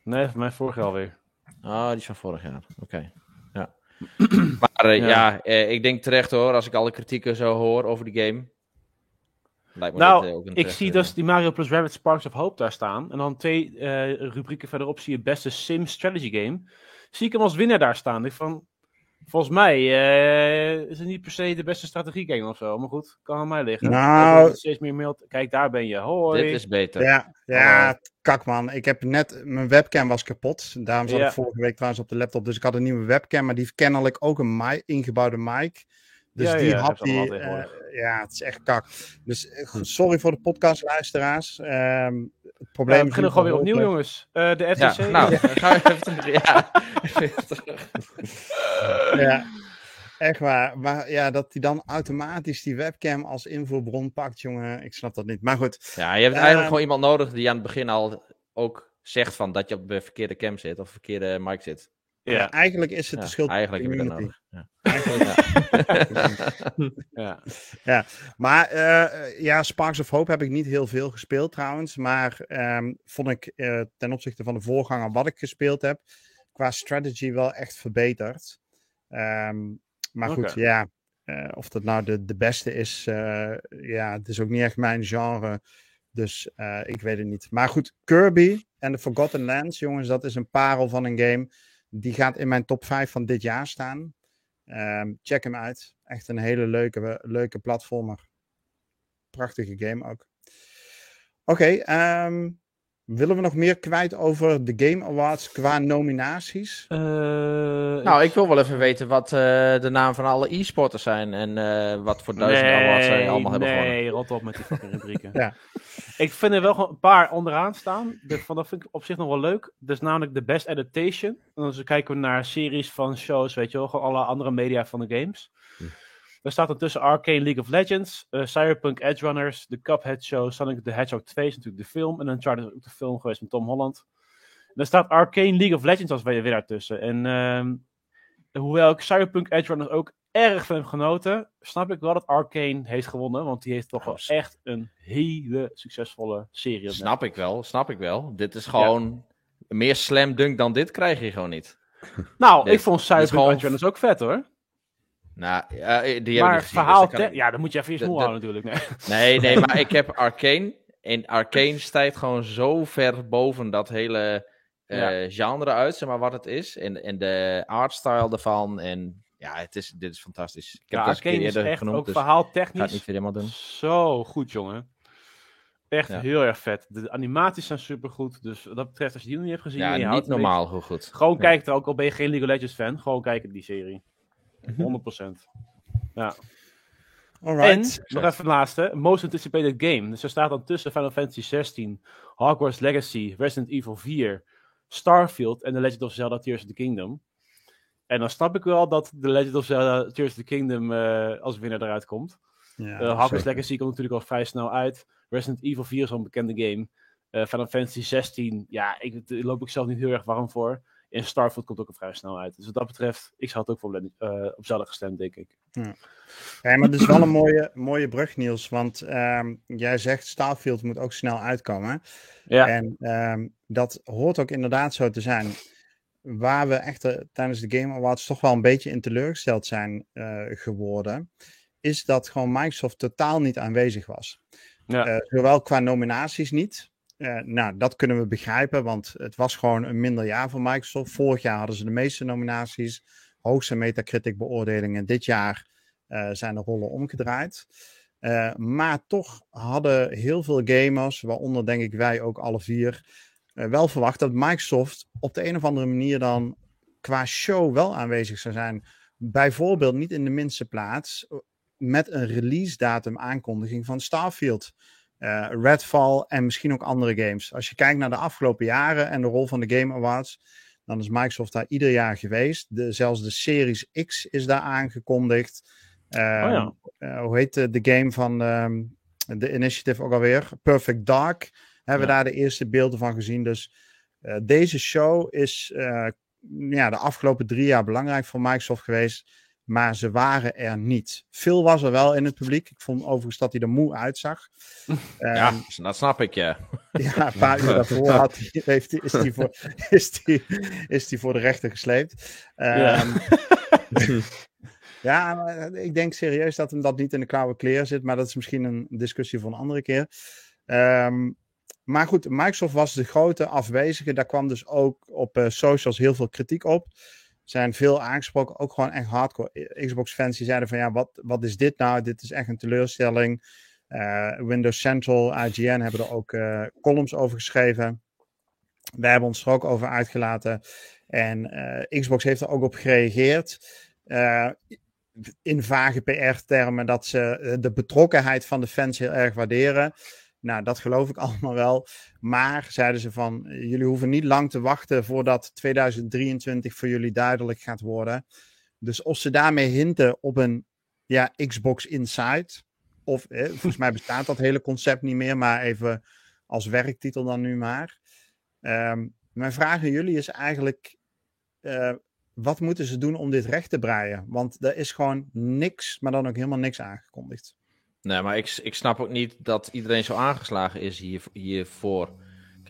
Nee, voor mij vorig jaar alweer. Ah, die is van vorig jaar. Oké. Ja. maar ja, ja ik denk terecht hoor, als ik alle kritieken zo hoor over die game nou, ik zie dus die Mario plus Rabbit Sparks of Hope daar staan. En dan twee uh, rubrieken verderop zie je beste sim strategy game. Zie ik hem als winnaar daar staan. Ik van, volgens mij uh, is het niet per se de beste strategie game of zo. Maar goed, kan aan mij liggen. Nou, steeds meer mailt. Kijk, daar ben je. Hoi. Dit is beter. Ja, ja kak man. Ik heb net, mijn webcam was kapot. Daarom zat ik vorige week trouwens op de laptop. Dus ik had een nieuwe webcam, maar die heeft kennelijk ook een mic, ingebouwde mic. Dus die ja, had die. Uh, ja, het is echt kak. Dus eh, sorry voor de podcastluisteraars. Um, het probleem ja, we beginnen gewoon weer opnieuw, jongens. Uh, de FTC. Ja, nou, ga even terug. Ja. ja. Echt waar. Maar ja, dat hij dan automatisch die webcam als invoerbron pakt, jongen. Ik snap dat niet. Maar goed. Ja, je hebt eigenlijk gewoon iemand nodig die aan het begin al ook zegt van dat je op de verkeerde cam zit of verkeerde mic zit. Ja. Eigenlijk is het de schuld Eigenlijk heb ik dat nodig. Ja. ja. ja. Maar uh, ja, Sparks of Hope heb ik niet heel veel gespeeld trouwens. Maar um, vond ik uh, ten opzichte van de voorganger wat ik gespeeld heb, qua strategy wel echt verbeterd. Um, maar goed, ja. Uh, of dat nou de, de beste is, ja, het is ook niet echt mijn genre. Dus ik weet het niet. Maar goed, Kirby en The Forgotten Lands, jongens, dat is een parel van een game die gaat in mijn top 5 van dit jaar staan. Um, check hem uit. Echt een hele leuke, leuke platformer. Prachtige game ook. Oké, okay, ehm, Willen we nog meer kwijt over de Game Awards qua nominaties? Uh, nou, ik wil wel even weten wat uh, de naam van alle e-sporters zijn en uh, wat voor duizend nee, awards zij allemaal hebben gewonnen. Nee, rot op met die fucking rubrieken. ja. Ik vind er wel gewoon een paar onderaan staan. Van, dat vind ik op zich nog wel leuk. Dus namelijk de Best Adaptation. En dan kijken we naar series van shows, weet je wel, gewoon alle andere media van de games. Er staat er tussen Arcane League of Legends, uh, Cyberpunk Edge Runners, The Cuphead Show, Sonic the Hedgehog 2 is natuurlijk de film. En Uncharted is ook de film geweest met Tom Holland. En er staat Arcane League of Legends als winnaar tussen. En uh, hoewel ik Cyberpunk Edge Runners ook erg van heb genoten, snap ik wel dat Arcane heeft gewonnen. Want die heeft toch wel echt een hele succesvolle serie. Snap ik wel, snap ik wel. Dit is gewoon meer slam dunk dan dit krijg je gewoon niet. Nou, ik vond Cyberpunk gewoon... Edge Runners ook vet hoor. Nou, eh, die maar verhaal, dus ja, dan moet je even je smoel houden natuurlijk. Nee. nee, nee, maar ik heb Arcane. En Arcane stijgt gewoon zo ver boven dat hele uh, genre uit, zeg maar, wat het is. En, en de artstyle ervan. En ja, het is, dit is fantastisch. Ik heb ja, Arcane is echt genoemd, ook dus verhaal technisch niet helemaal doen. zo goed, jongen. Echt heel erg vet. De animaties zijn super goed. Dus wat dat betreft, als je die nog niet hebt gezien... Ja, niet normaal hoe goed. Gewoon ja. kijk er ook, al ben je geen League of Legends fan. Gewoon kijken die serie. 100%. Mhm. Ja. Alright. En, nog even de laatste, Most Anticipated Game. Dus er staat dan tussen Final Fantasy 16, Hogwarts Legacy, Resident Evil 4, Starfield en The Legend of Zelda Tears of the Kingdom. En dan snap ik wel dat The Legend of Zelda Tears of the Kingdom uh, als winnaar eruit komt. Ja, uh, Hogwarts Legacy komt natuurlijk al vrij snel uit. Resident Evil 4 is al een bekende game. Uh, Final Fantasy 16, ja, ik, daar loop ik zelf niet heel erg warm voor. En Starfield komt ook al vrij snel uit. Dus wat dat betreft, ik zou het ook voor, uh, op gestemd, denk ik. Ja. ja, maar het is wel een mooie, mooie brug, Niels. Want um, jij zegt Starfield moet ook snel uitkomen. Ja. En um, dat hoort ook inderdaad zo te zijn. Waar we echt uh, tijdens de Game Awards toch wel een beetje in teleurgesteld zijn uh, geworden. is dat gewoon Microsoft totaal niet aanwezig was. Ja. Uh, zowel qua nominaties niet. Uh, nou, dat kunnen we begrijpen, want het was gewoon een minder jaar voor Microsoft. Vorig jaar hadden ze de meeste nominaties, hoogste Metacritic beoordelingen. Dit jaar uh, zijn de rollen omgedraaid. maar toch hadden heel veel gamers, waaronder denk ik wij ook alle vier, wel verwacht dat Microsoft op de een of andere manier dan qua show wel aanwezig zou zijn. Bijvoorbeeld niet in de minste plaats met een release datum aankondiging van Starfield. Uh, Redfall en misschien ook andere games. Als je kijkt naar de afgelopen jaren en de rol van de Game Awards, dan is Microsoft daar ieder jaar geweest. De, zelfs de Series X is daar aangekondigd. Uh, oh ja. uh, hoe heet de, de game van um, de Initiative ook alweer? Perfect Dark. Hebben we daar de eerste beelden van gezien. Dus eh, deze show is ja, de afgelopen drie jaar belangrijk voor Microsoft geweest. Maar ze waren er niet. Veel was er wel in het publiek. Ik vond overigens dat hij er moe uitzag. Ja, um, dat snap ik, ja. Ja, een paar uur daarvoor had hij, heeft, is hij voor, is die, is die voor de rechter gesleept. Um, ja. ja, ik denk serieus dat hem dat niet in de klauwe kleren zit. Maar dat is misschien een discussie voor een andere keer. Um, maar goed, Microsoft was de grote afwezige. Daar kwam dus ook op uh, socials heel veel kritiek op zijn veel aangesproken, ook gewoon echt hardcore Xbox-fans die zeiden van ja, wat, wat is dit nou? Dit is echt een teleurstelling. Uh, Windows Central, IGN hebben er ook uh, columns over geschreven. Wij hebben ons er ook over uitgelaten. En Xbox heeft er ook op gereageerd. in vage PR-termen dat ze de betrokkenheid van de fans heel erg waarderen. Nou, dat geloof ik allemaal wel. Maar zeiden ze van, jullie hoeven niet lang te wachten voordat 2023 voor jullie duidelijk gaat worden. Dus of ze daarmee hinten op een ja, Xbox Inside, of eh, volgens mij bestaat dat hele concept niet meer, maar even als werktitel dan nu maar. Um, mijn vraag aan jullie is eigenlijk, uh, wat moeten ze doen om dit recht te breien? Want er is gewoon niks, maar dan ook helemaal niks aangekondigd. Nee, maar ik, ik snap ook niet dat iedereen zo aangeslagen is hier, hiervoor.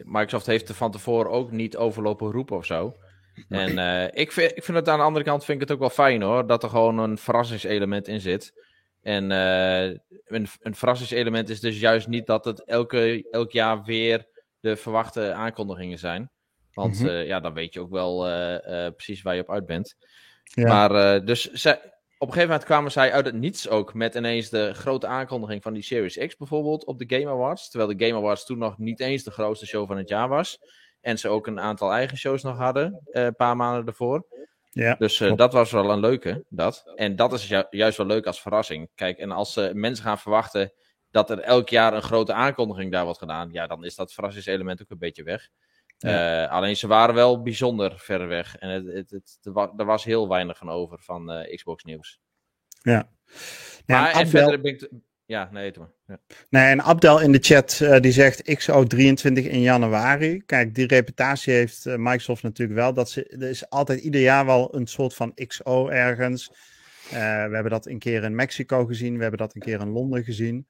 Microsoft heeft er van tevoren ook niet overlopen roepen of zo. En uh, ik, vind, ik vind het aan de andere kant vind ik het ook wel fijn hoor, dat er gewoon een verrassingselement in zit. En uh, een, een verrassingselement is dus juist niet dat het elke, elk jaar weer de verwachte aankondigingen zijn. Want mm -hmm. uh, ja, dan weet je ook wel precies waar je op uit bent. Ja. Maar dus op een gegeven moment kwamen zij uit het niets ook met ineens de grote aankondiging van die Series X bijvoorbeeld op de Game Awards. Terwijl de Game Awards toen nog niet eens de grootste show van het jaar was. En ze ook een aantal eigen shows nog hadden, uh, een paar maanden ervoor. Ja, dus uh, dat was wel een leuke, dat. En dat is ju juist wel leuk als verrassing. Kijk, en als uh, mensen gaan verwachten dat er elk jaar een grote aankondiging daar wordt gedaan, ja, dan is dat verrassingselement ook een beetje weg. Ja. Uh, alleen ze waren wel bijzonder ver weg. En het, het, het, er was heel weinig van over van uh, Xbox nieuws. Ja. ja maar en verder ben ik... Ja, nee, maar. Ja. Nee, en Abdel in de chat uh, die zegt XO 23 in januari. Kijk, die reputatie heeft Microsoft natuurlijk wel. Dat ze, er is altijd ieder jaar wel een soort van XO ergens. we hebben dat een keer in Mexico gezien. We hebben dat een keer in Londen gezien.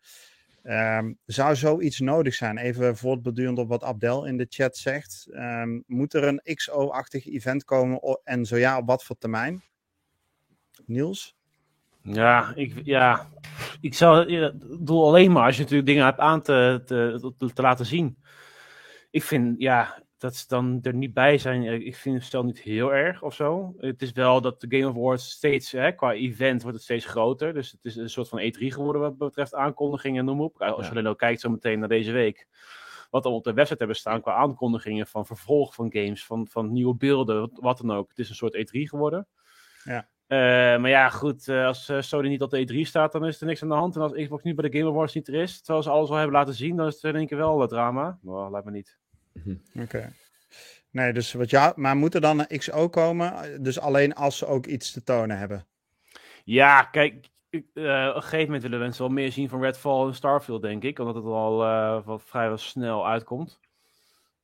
Um, zou zoiets nodig zijn? Even voortbedurend op wat Abdel in de chat zegt. Um, moet er een XO-achtig event komen en zo ja, op wat voor termijn? Niels? Ja, ik, ja, ik zou, doe alleen maar als je natuurlijk dingen hebt aan te, te, te laten zien. Ik vind, ja, dat ze dan er niet bij zijn, eh, ik vind het stel niet heel erg of zo. Het is wel dat de Game Awards steeds, hè, qua event wordt het steeds groter. Dus het is een soort van E3 geworden wat betreft aankondigingen en noem op. Als je alleen al kijkt zo meteen naar deze week. Wat we op de website hebben staan qua aankondigingen van vervolg van games, van, van nieuwe beelden, wat dan ook. Het is een soort E3 geworden. Ja. Uh, maar ja, goed, uh, als Sony niet op de E3 staat, dan is er niks aan de hand. En als Xbox niet bij de Game Awards niet er is, terwijl ze alles al hebben laten zien, dan is het in één keer wel het drama. Nou, laat me niet. Oké. Okay. Nee, dus wat ja, maar moet er dan een XO komen? Dus alleen als ze ook iets te tonen hebben? Ja, kijk, uh, op een gegeven moment willen mensen wel meer zien van Redfall en Starfield, denk ik. Omdat het al uh, wat vrijwel snel uitkomt.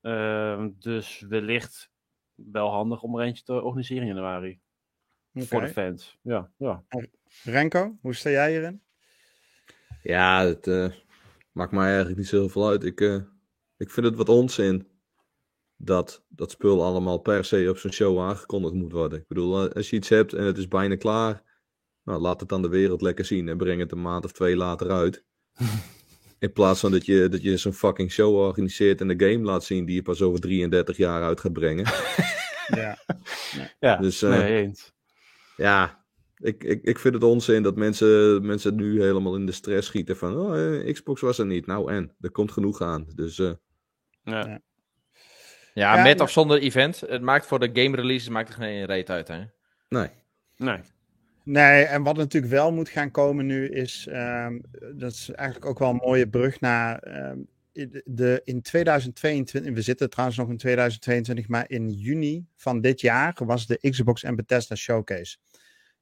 Uh, dus wellicht wel handig om er eentje te organiseren in januari. Okay. Voor de fans. Ja, ja. Renko, hoe sta jij hierin? Ja, het uh, maakt mij eigenlijk niet zoveel uit. Ik, uh, ik vind het wat onzin dat dat spul allemaal per se op zo'n show aangekondigd moet worden. Ik bedoel, als je iets hebt en het is bijna klaar, Nou, laat het dan de wereld lekker zien en breng het een maand of twee later uit. In plaats van dat je, dat je zo'n fucking show organiseert en de game laat zien die je pas over 33 jaar uit gaat brengen. ja, ja dus, uh, nee, eens. Ja, ik, ik, ik vind het onzin dat mensen, mensen nu helemaal in de stress schieten van oh, eh, Xbox was er niet. Nou en, er komt genoeg aan. Dus, uh... ja. ja. Ja, met of zonder event. Het maakt voor de game releases maakt er geen reet uit, hè? Nee. Nee. Nee, en wat natuurlijk wel moet gaan komen nu is, um, dat is eigenlijk ook wel een mooie brug naar um, de, in 2022, we zitten trouwens nog in 2022, maar in juni van dit jaar was de Xbox en Bethesda Showcase.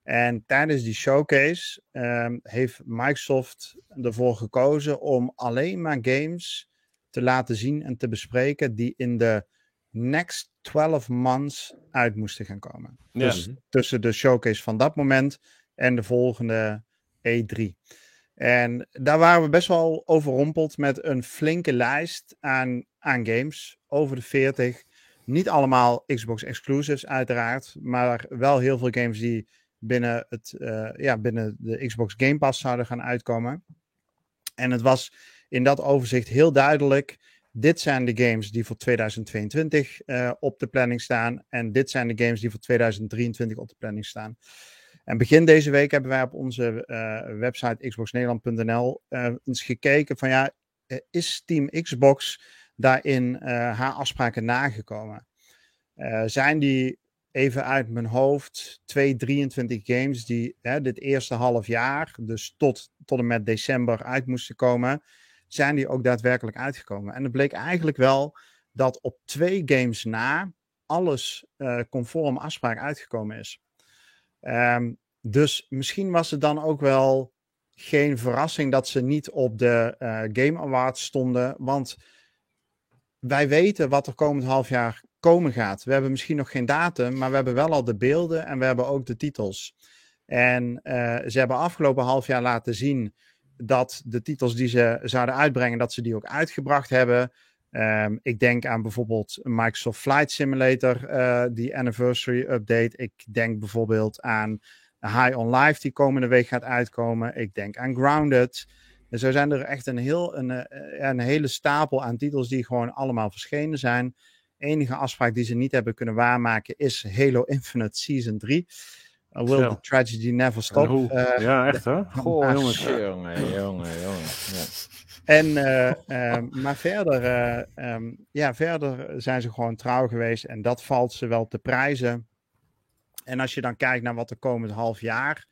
En tijdens die showcase um, heeft Microsoft ervoor gekozen om alleen maar games te laten zien en te bespreken die in de next 12 months uit moesten gaan komen. Dus mhm. tussen de showcase van dat moment en de volgende E3. En daar waren we best wel overrompeld met een flinke lijst aan, aan games. Over de 40. Niet allemaal Xbox exclusives, uiteraard. Maar wel heel veel games die binnen, het, uh, ja, binnen de Xbox Game Pass zouden gaan uitkomen. En het was in dat overzicht heel duidelijk dit zijn de games die voor 2022 uh, eh, op de planning staan. En dit zijn de games die voor 2023 op de planning staan. En begin deze week hebben wij op onze uh, website xboxnederland.nl eh, eens gekeken van ja, is Team Xbox daarin haar afspraken nagekomen? zijn die even uit mijn hoofd 2, 23 games die dit eerste half jaar, dus tot, tot en met december uit moesten komen zijn die ook daadwerkelijk uitgekomen. En het bleek eigenlijk wel dat op twee games na alles uh, conform afspraak uitgekomen is. Um, dus misschien was het dan ook wel geen verrassing dat ze niet op de uh, Game Awards stonden. Want wij weten wat er komend half jaar komen gaat. We hebben misschien nog geen datum, maar we hebben wel al de beelden en we hebben ook de titels. En uh, ze hebben afgelopen half jaar laten zien dat de titels die ze zouden uitbrengen, dat ze die ook uitgebracht hebben. Um, ik denk aan bijvoorbeeld Microsoft Flight Simulator, uh, die anniversary update. Ik denk bijvoorbeeld aan High on Life, die komende week gaat uitkomen. Ik denk aan Grounded. En zo zijn er echt een, heel, een, eh, een hele stapel aan titels die gewoon allemaal verschenen zijn. Enige afspraak die ze niet hebben kunnen waarmaken is Halo Infinite Season 3. Uh, will the tragedy never stop. Uh, ja, echt hè? Goh, jongens. jongen, jongen, jongen. Ja. En, uh, maar verder, um, ja, verder zijn ze gewoon trouw geweest en dat valt ze wel te prijzen. En als je dan kijkt naar wat er komend half jaar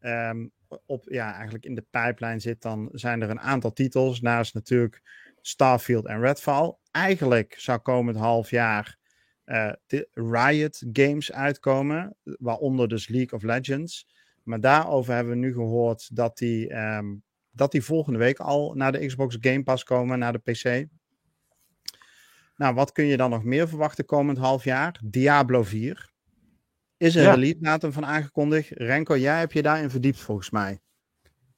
um, op, ja, eigenlijk in de pijplijn zit, dan zijn er een aantal titels. Naast natuurlijk Starfield en Redfall. Eigenlijk zou komend half jaar uh, de Riot games uitkomen, waaronder dus League of Legends. Maar daarover hebben we nu gehoord dat die, um, dat die volgende week al naar de Xbox Game Pass komen, naar de PC. Nou, wat kun je dan nog meer verwachten komend half jaar? Diablo 4. Is er een release datum van aangekondigd? Renko, jij hebt je daarin verdiept volgens mij.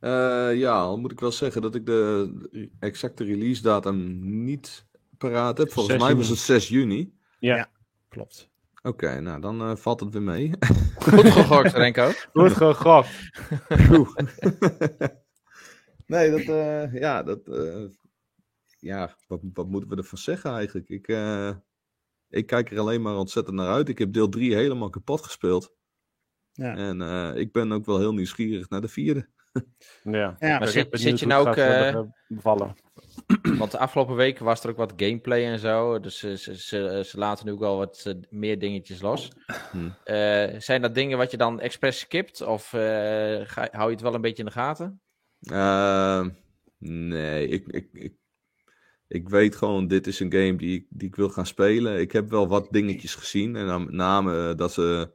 Uh, ja, al moet ik wel zeggen dat ik de exacte release datum niet paraat heb. Volgens mij was het 6 juni. Ja. ja klopt. Oké, nou dan uh, valt het weer mee. Goed gegokt, Renko. Goed gegokt. nee, dat, uh, ja, dat, uh, ja, wat, wat moeten we ervan zeggen eigenlijk? Ik, ik kijk er alleen maar ontzettend naar uit. Ik heb deel 3 helemaal kapot gespeeld. Ja. En ik ben ook wel heel nieuwsgierig naar de vierde. Ja, ja maar zit, zit je nou ook... bevallen? Want de afgelopen weken was er ook wat gameplay en zo. Dus ze, ze, ze, laten nu ook wel wat eh, meer dingetjes los. Hmm. Uh, zijn dat dingen wat je dan expres skipt? Of uh, ga, hou je het wel een beetje in de gaten? Uh, nee, ik, ik, ik, ik weet gewoon, dit is een game die, die ik wil gaan spelen. Ik heb wel wat dingetjes gezien. En dan met name dat ze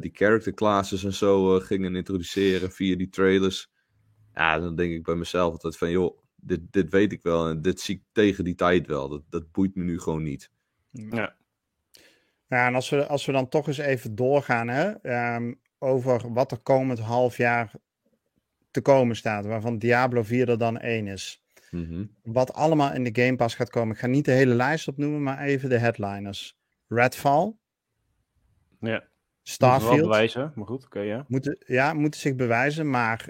die character classes en zo gingen introduceren via die trailers. Ja, dan denk ik bij mezelf altijd van, joh, dit, dit weet ik wel en dit zie ik tegen die tijd wel. Dat, dat boeit me nu gewoon niet. Ja. Ja, en als we, als we dan toch eens even doorgaan hè, um, over wat er komend half jaar te komen staat, waarvan Diablo 4 er dan één is. Mm Wat allemaal in de Game Pass gaat komen. Ik ga niet de hele lijst opnoemen, maar even de headliners. Redfall. Ja. Starfield. bewijzen, maar goed, oké, ja. Moeten, ja, moeten zich bewijzen, maar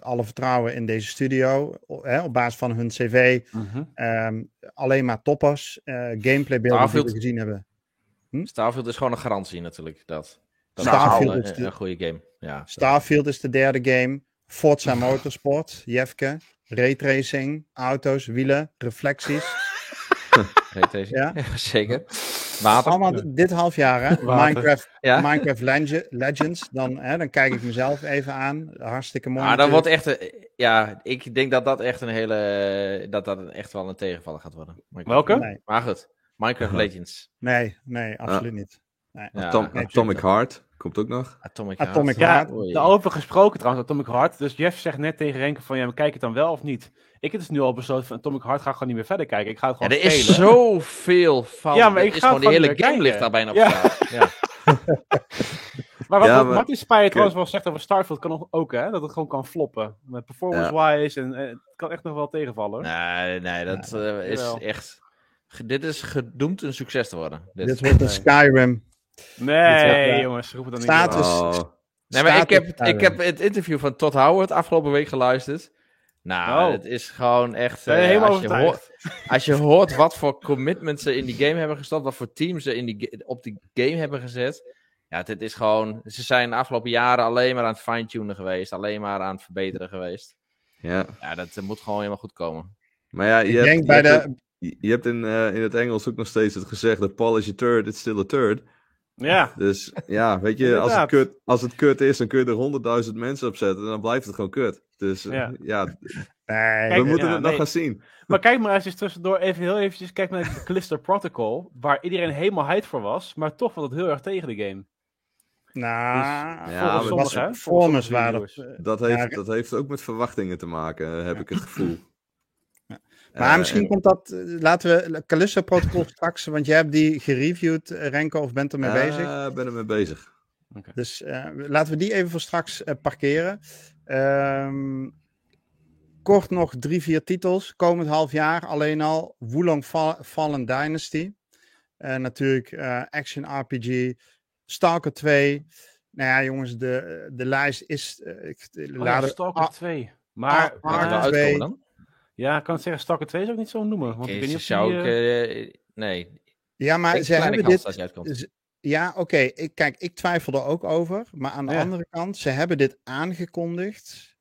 alle vertrouwen in deze studio, op basis van hun cv, mhm. ehm, alleen maar toppers, gameplay beelden die we gezien hebben. Hm? Starfield is gewoon een garantie natuurlijk, dat. dat Starfield is, een, een goede game. Ja. Starfield is de derde game. Forza Motorsport, Jefke, raytracing, auto's, wielen, reflecties. raytracing, ja? ja zeker. Water. Allemaal dit half jaar, hè? Minecraft, Minecraft Legends. Dan, hè, dan kijk ik mezelf even aan. Hartstikke mooi. Maar dan wordt echt, ja, ik denk dat dat echt een hele, dat dat echt wel een tegenvaller gaat worden. Welke? Nee. Maar goed, Minecraft Legends. Nee, nee, absoluut niet. Nee. Atomic Heart komt ook nog. Atomic, Atomic Heart. Ja, daarover gesproken trouwens, Atomic Heart. Dus Jeff zegt net tegen Renke van, ja, maar kijk het dan wel of niet? Ik heb dus nu al besloten van Atomic Heart ga ik gewoon niet meer verder kijken. Ik ga het gewoon ja, er is zoveel fout. Ja, maar ik ga gewoon de hele game ligt daar bijna op ja. ja. maar wat, ja, Martin Spire trouwens wel zegt over Starfield kan ook, hè? Dat het gewoon kan floppen. Met performance-wise en, het kan echt nog wel tegenvallen. Nee, nee, dat uh, is echt... Dit is gedoemd een succes te worden. Dit, dit wordt een Skyrim. Nee, jongens, roep het dan Status. niet. Oh. Nee, maar ik heb, ik heb het interview van Todd Howard afgelopen week geluisterd. Nou, oh. het is gewoon echt. Uh, helemaal als, je hoort, als je hoort wat voor commitment ze in die game hebben gestopt, wat voor teams ze in die, op die game hebben gezet. Ja, dit is gewoon. Ze zijn de afgelopen jaren alleen maar aan het fine-tunen geweest, alleen maar aan het verbeteren geweest. Ja. Ja, dat moet gewoon helemaal goed komen. Maar ja, je ik hebt, denk bij de. je hebt in, uh, in het Engels ook nog steeds het gezegd: the polish a turd, it's still a turd. Ja. Dus ja, weet je, als het, kut, als het kut is, dan kun je er honderdduizend mensen op zetten en dan blijft het gewoon kut. Dus ja, ja we moeten het nog gaan zien. Maar kijk maar eens tussendoor even heel eventjes, kijk naar het Callisto Protocol, waar iedereen helemaal hyped voor was, maar toch valt het heel erg tegen de game. Nou, dus, ja, sommige, waren dat, heeft, dat heeft ook met verwachtingen te maken, heb ik het gevoel. Maar misschien eh, komt dat, eh, laten we Callisto Protocol straks, want jij hebt die gereviewd, eh, Renko, of bent er mee bezig? Ja, ben er mee bezig. Dus laten we die even voor straks parkeren. Um, kort nog drie, vier titels. Komend half jaar alleen al. Wulong Fallen Dynasty. natuurlijk Action RPG. Stalker 2. Nou ja, jongens, de, de lijst is... Uh, oh, ja, Stalker 2. Maar... Waar gaat uitkomen dan? Ja, ik kan het zeggen, Stalker 2 zou ik niet zo noemen. Want ik weet niet of zou ik, uh, nee. Ja, maar ze hebben dit... Ja, oké. Ik, kijk, ik twijfel er ook over. Maar aan de andere kant, ze hebben dit aangekondigd.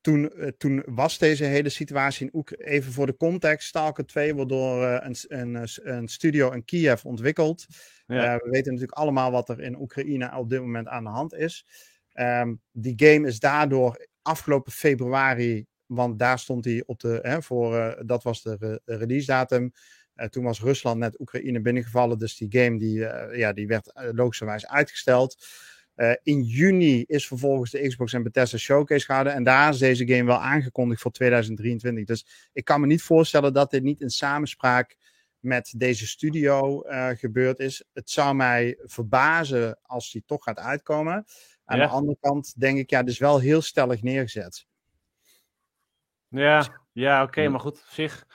Toen, uh, toen was deze hele situatie in Oekraïne, even voor de context, Stalker 2 wordt door uh, een, een, een, studio in Kiev ontwikkeld. Ja. we weten natuurlijk allemaal wat er in Oekraïne op dit moment aan de hand is. Um, die game is daardoor afgelopen februari want daar stond hij op de, hè, voor, uh, dat was de release datum. Uh, toen was Rusland net Oekraïne binnengevallen, dus die game die, uh, ja, die werd logischerwijs uitgesteld. in juni is vervolgens de Xbox en Bethesda Showcase gehouden. En daar is deze game wel aangekondigd voor 2023. Dus ik kan me niet voorstellen dat dit niet in samenspraak met deze studio gebeurd is. Het zou mij verbazen als die toch gaat uitkomen. Aan de andere kant denk ik, ja, dit is wel heel stellig neergezet. Ja, ja oké, maar goed, op zich.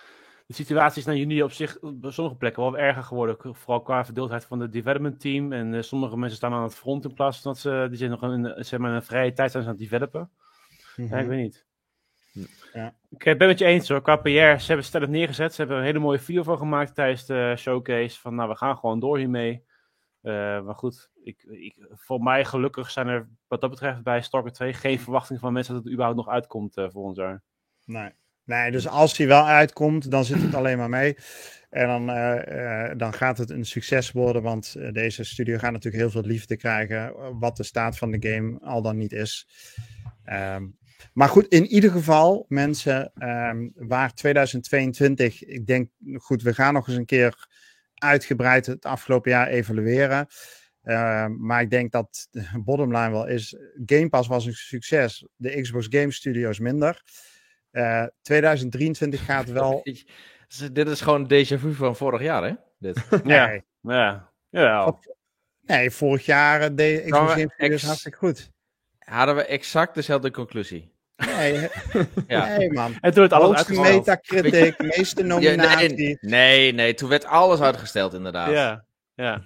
De situatie is naar juni op zich op sommige plekken wel erger geworden. Vooral qua verdeeldheid van het development team. En uh, sommige mensen staan aan het front in plaats van dat ze, die zijn nog in, zeg maar, een vrije tijd zijn aan het developen. ja, ik mhm. weet niet. Ja. Ik ben met je eens hoor, qua PR. Ze hebben stellig neergezet. Ze hebben een hele mooie video van gemaakt tijdens de showcase. Van nou, we gaan gewoon door hiermee. Uh, maar goed, ik, ik, voor mij gelukkig zijn er wat dat betreft bij Stalker 2 geen verwachtingen van mensen dat het überhaupt nog uitkomt uh, volgend jaar. Nee. Nee, dus als hij wel uitkomt, dan zit het alleen maar mee. En dan, uh, dan gaat het een succes worden, want uh, deze studio gaat natuurlijk heel veel liefde krijgen, wat de staat van de game al dan niet is. Um, maar goed, in ieder geval, mensen, um, waar 2022, ik denk, goed, we gaan nog eens een keer uitgebreid het afgelopen jaar evalueren. Uh, maar ik denk dat de bottomline wel is, Game Pass was een succes, de Xbox Game Studios minder. 2023 eh, gaat wel. Dit is gewoon déjà vu van vorig jaar, hè? Dit. ja, ja. ja. Nee, vorig jaar deed ik ex... hartstikke goed. Hadden we exact dezelfde conclusie. Nee, ja. nee man. Het doet alles Hoogste Metacritic, meeste nominatie. nee, nee, nee, toen werd alles uitgesteld inderdaad. Ja, ja.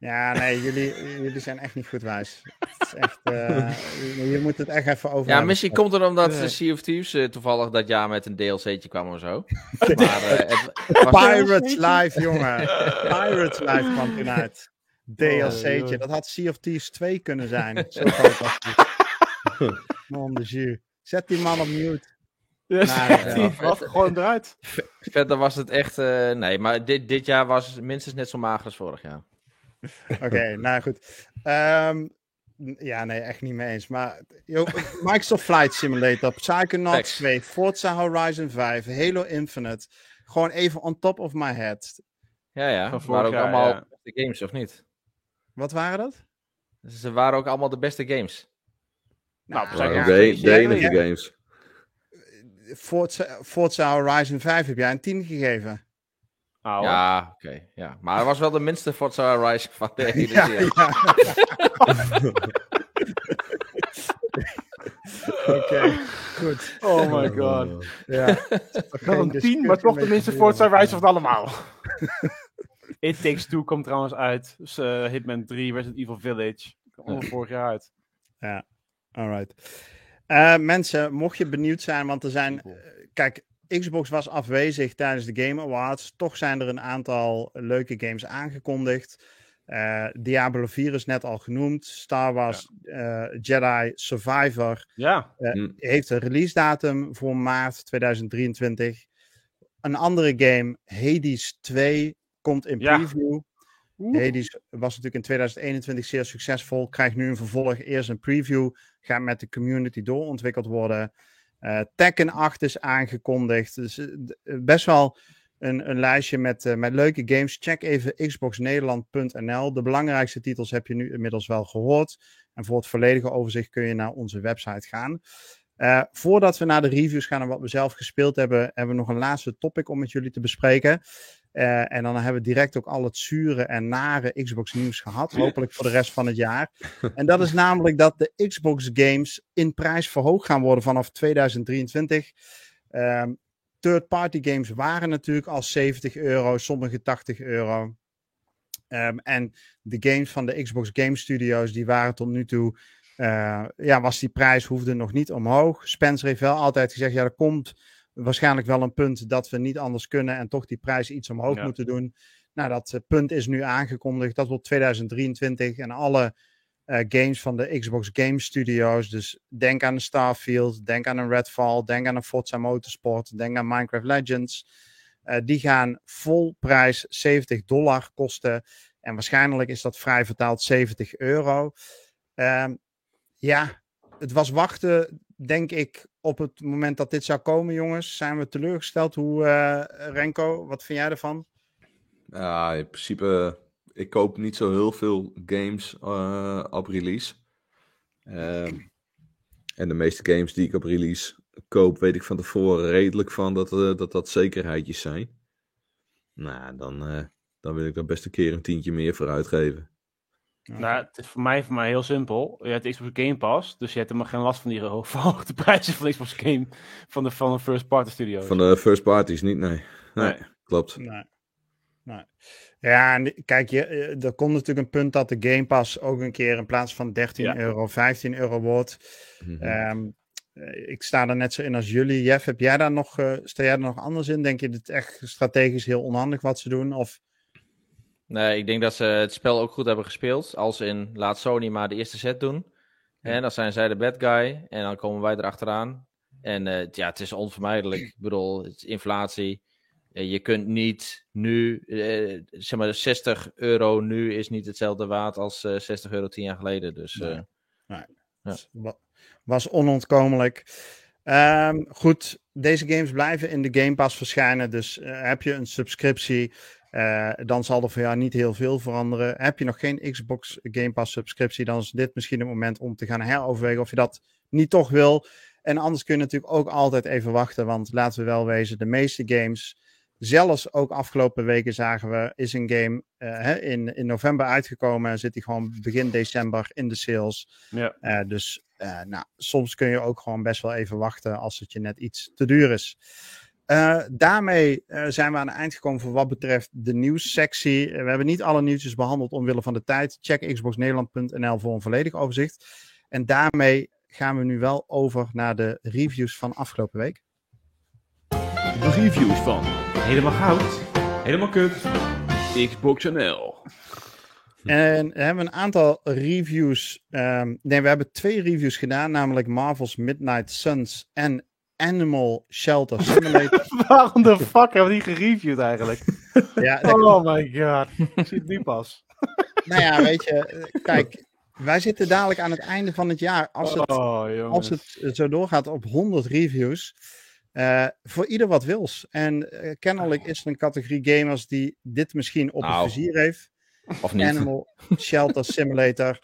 Ja, nee, jullie, jullie zijn echt niet goed wijs. Het is echt, uh, je moet het echt even over. Ja, misschien komt het omdat de Sea of Thieves uh, toevallig dat jaar met een DLC'tje kwam of zo. Maar, uh, het was... Pirates Live, jongen. Pirates Live kwam toen uit. DLC'tje. Dat had Sea of Thieves 2 kunnen zijn. Zo groot was het. Mon de jus. Zet die man op mute. Nou, ja. gewoon eruit. Verder was het echt... nee, maar dit, dit jaar was minstens net zo mager als vorig jaar. Oké, nou goed. Um, ja, nee, echt niet mee eens. Maar yo, Microsoft Flight Simulator, Psychonauts 2, Forza Horizon 5, Halo Infinite. Gewoon even on top of my head. Ja, ja. Ze waren ook jaar, allemaal ja. beste games, of niet? Wat waren dat? Ze waren ook allemaal de beste games. Nou, nou ja, de, de enige games. Forza, Forza Horizon 5 heb jij een 10 gegeven. Oh. Ja, oké. ja. Maar het was wel de minste Forza Horizon van de hele ja, serie. Ja. Oké, goed. Oh my god. Ja. Wel een 10, maar toch de minste Forza Horizon van allemaal. It Takes Two komt trouwens uit. Dus, uh, Hitman 3, Resident Evil Village. Komt vorig jaar uit. Ja, alright. Uh, mensen, mocht je benieuwd zijn, want er zijn... Uh, kijk, Xbox was afwezig tijdens de Game Awards. Toch zijn er een aantal leuke games aangekondigd. Uh, Diablo 4 is net al genoemd. Star Wars uh, Jedi Survivor ja. uh, heeft een release datum voor maart 2023. Een andere game, Hades 2, komt in preview. Ja. Hades was natuurlijk in 2021 zeer succesvol. Krijgt nu een vervolg. Eerst een preview. Gaat met de community doorontwikkeld worden. Uh, Tekken 8 is aangekondigd. Dus uh, best wel een, een lijstje met, met leuke games. Check even xboxnederland.nl. De belangrijkste titels heb je nu inmiddels wel gehoord. En voor het volledige overzicht kun je naar onze website gaan. voordat we naar de reviews gaan en wat we zelf gespeeld hebben, hebben we nog een laatste topic om met jullie te bespreken. Uh, en dan hebben we direct ook al het zure en nare Xbox nieuws gehad. Hopelijk voor de rest van het jaar. En dat is namelijk dat de Xbox games in prijs verhoogd gaan worden vanaf 2023. Um, ehm, Third-party games waren natuurlijk al 70 euro, sommige 80 euro. Um, en de games van de Xbox Game Studios, die waren tot nu toe, uh, ja, was die prijs hoefde nog niet omhoog. Spencer heeft wel altijd gezegd, ja, er komt waarschijnlijk wel een punt dat we niet anders kunnen en toch die prijs iets omhoog moeten doen. Nou, dat uh, punt is nu aangekondigd. Dat wordt 2023 en alle uh, games van de Xbox Game Studios. Dus denk aan een Starfield, denk aan een Redfall, denk aan een Forza Motorsport, denk aan Minecraft Legends. Uh, die gaan vol prijs 70 dollar kosten. En waarschijnlijk is dat vrij vertaald 70 euro. Ehm, ja, het was wachten, denk ik, op het moment dat dit zou komen, jongens, zijn we teleurgesteld. Hoe, uh, Renko, wat vind jij ervan? Ja, in principe, ik koop niet zo heel veel games uh, op release. Uh, en de meeste games die ik op release koop, weet ik van tevoren redelijk van dat uh, dat, dat zekerheidjes zijn. Nou, dan, dan wil ik er best een keer een tientje meer voor uitgeven. Nou, het is voor mij, voor mij heel simpel. Je hebt Xbox Game Pass, dus je hebt helemaal geen last van die verhoogde prijzen van Xbox Game van de, van de first party studios. Van de first parties niet, nee. Nee, nee. klopt. Nee. nee. Ja, en kijk, je, eh, er komt natuurlijk een punt dat de Game Pass ook een keer in plaats van 13 euro, 15 euro wordt. Mm -hmm. ik sta er net zo in als jullie. Jeff, heb jij daar nog, uh, sta jij er nog anders in? Denk je dat het echt strategisch heel onhandig wat ze doen? Of Nee, ik denk dat ze het spel ook goed hebben gespeeld. Als in laat Sony maar de eerste set doen. En dan zijn zij de bad guy. En dan komen wij erachteraan. En uh, ja, het is onvermijdelijk. Ik bedoel, het is inflatie. Uh, je kunt niet nu, uh, zeg maar, 60 euro nu is niet hetzelfde waard als 60 euro tien jaar geleden. Dus, nee. nee. Ja. Was onontkomelijk. Um, goed, deze games blijven in de Game Pass verschijnen. Dus heb je een subscriptie, uh, dan zal er voor jou niet heel veel veranderen. Heb je nog geen Xbox Game Pass subscriptie, dan is dit misschien het moment om te gaan heroverwegen of je dat niet toch wil. En anders kun je natuurlijk ook altijd even wachten, want laten we wel wezen, de meeste games, zelfs ook afgelopen weken zagen we, is een game uh, in, in november uitgekomen en zit die gewoon begin december in de sales. Ja. Uh, dus nou, soms kun je ook gewoon best wel even wachten als het je net iets te duur is. Uh, daarmee uh, zijn we aan het eind gekomen voor wat betreft de nieuwssectie. Uh, we hebben niet alle nieuwtjes behandeld omwille van de tijd. Check xboxnederland.nl voor een volledig overzicht. En daarmee gaan we nu wel over naar de reviews van afgelopen week. De reviews van Helemaal Goud, Helemaal Kut, Xbox NL. En we hebben een aantal reviews. Um, nee, we hebben twee reviews gedaan, namelijk Marvel's Midnight Suns en Animal Shelter Simulator. Waarom de fuck hebben we die gereviewd eigenlijk? ja, oh my god, ik zie het nu pas. nou ja, weet je, kijk, wij zitten dadelijk aan het einde van het jaar. Als het, oh, als het zo doorgaat op 100 reviews, uh, voor ieder wat wils. En uh, kennelijk is er een categorie gamers die dit misschien op nou, het vizier heeft. Of niet. Animal Shelter Simulator.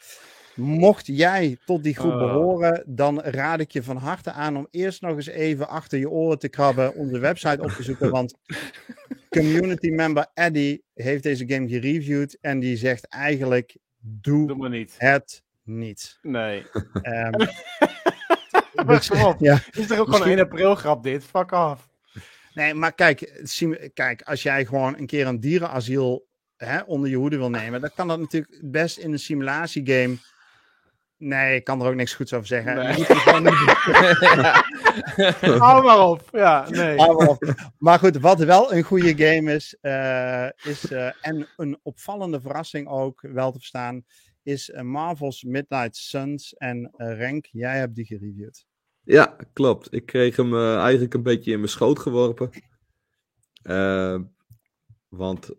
Mocht jij tot die groep uh. behoren, dan raad ik je van harte aan om eerst nog eens even achter je oren te krabben, onze website op te zoeken. Want community member Eddie heeft deze game gereviewd en die zegt eigenlijk: doe, doe niet. het niet. Nee. Um, dus, ja. Is er ook gewoon een april grap dit? Fuck off. Nee, maar kijk, kijk, als jij gewoon een keer een dierenasiel hè, onder je hoede wil nemen, dan kan dat natuurlijk best in een simulatiegame. Nee, ik kan er ook niks goeds over zeggen. Nee. Hou maar op. Ja, nee. maar, op. maar goed, wat wel een goede game is, uh, is uh, en een opvallende verrassing ook wel te verstaan, is uh, Marvel's Midnight Suns. En Renk, jij hebt die gereviewd. Ja, klopt. Ik kreeg hem eigenlijk een beetje in mijn schoot geworpen. want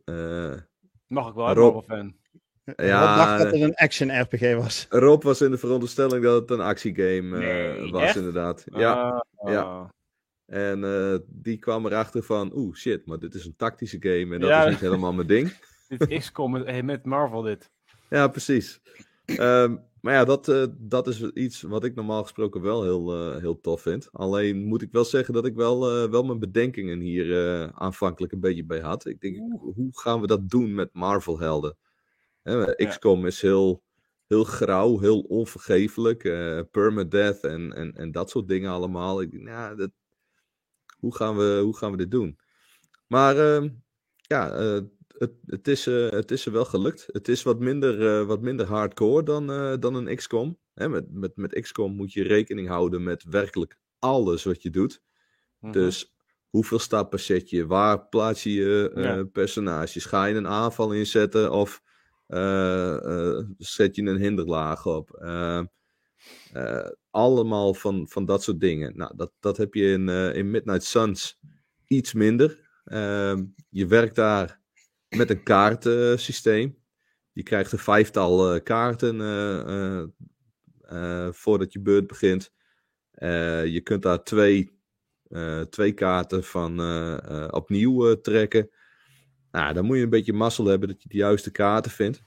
Mag ik wel, Rob, fan. Ja, Rob dacht dat het een action RPG was. Rob was in de veronderstelling dat het een actiegame uh, was, inderdaad. Ja, uh, ja. En uh, die kwam erachter van, oeh, shit, maar dit is een tactische game en dat ja, is niet helemaal mijn ding. dit is XCOM met, met Marvel, dit. Ja, precies. Um, maar ja, dat, uh, dat is iets wat ik normaal gesproken wel heel, uh, heel tof vind. Alleen moet ik wel zeggen dat ik wel, uh, wel mijn bedenkingen hier aanvankelijk een beetje bij had. Ik denk, hoe gaan we dat doen met Marvel-helden? XCOM is heel, heel grauw, heel onvergeeflijk. permadeath en, en, en dat soort dingen allemaal. Ik denk, nou, dat, hoe, gaan we, hoe gaan we dit doen? Maar ehm, ja, het, het, is, uh, het is er wel gelukt. Het is wat minder, uh, wat minder hardcore dan, uh, dan een XCOM. Hè, met, met, met XCOM moet je rekening houden met werkelijk alles wat je doet. -hmm. Dus hoeveel stappen zet je? Waar plaats je je ja. personages? Ga je een aanval inzetten of zet je een hinderlaag op? allemaal van, van dat soort dingen. Nou, dat, dat heb je in, in Midnight Suns iets minder. Ehm, je werkt daar met een kaartensysteem. Je krijgt een vijftal kaarten voordat je beurt begint. je kunt daar twee, twee kaarten van opnieuw trekken. Nou, dan moet je een beetje mazzel hebben dat je de juiste kaarten vindt.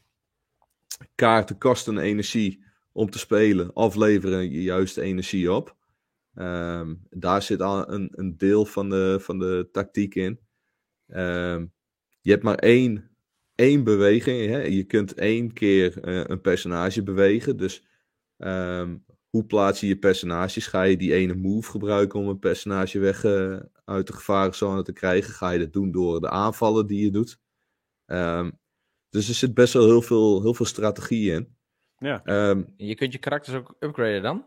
Kaarten kosten energie om te spelen of leveren je juiste energie op. Um, daar zit al een, een deel van de, van de tactiek in. Um, je hebt maar één, één beweging. Hè? Je kunt één keer uh, een personage bewegen. Dus um, hoe plaats je je personages? Ga je die ene move gebruiken om een personage weg uh, uit de gevarenzone te krijgen? Ga je dat doen door de aanvallen die je doet? Um, dus er zit best wel heel veel, heel veel strategie in. Ja. Um, je kunt je karakters ook upgraden dan?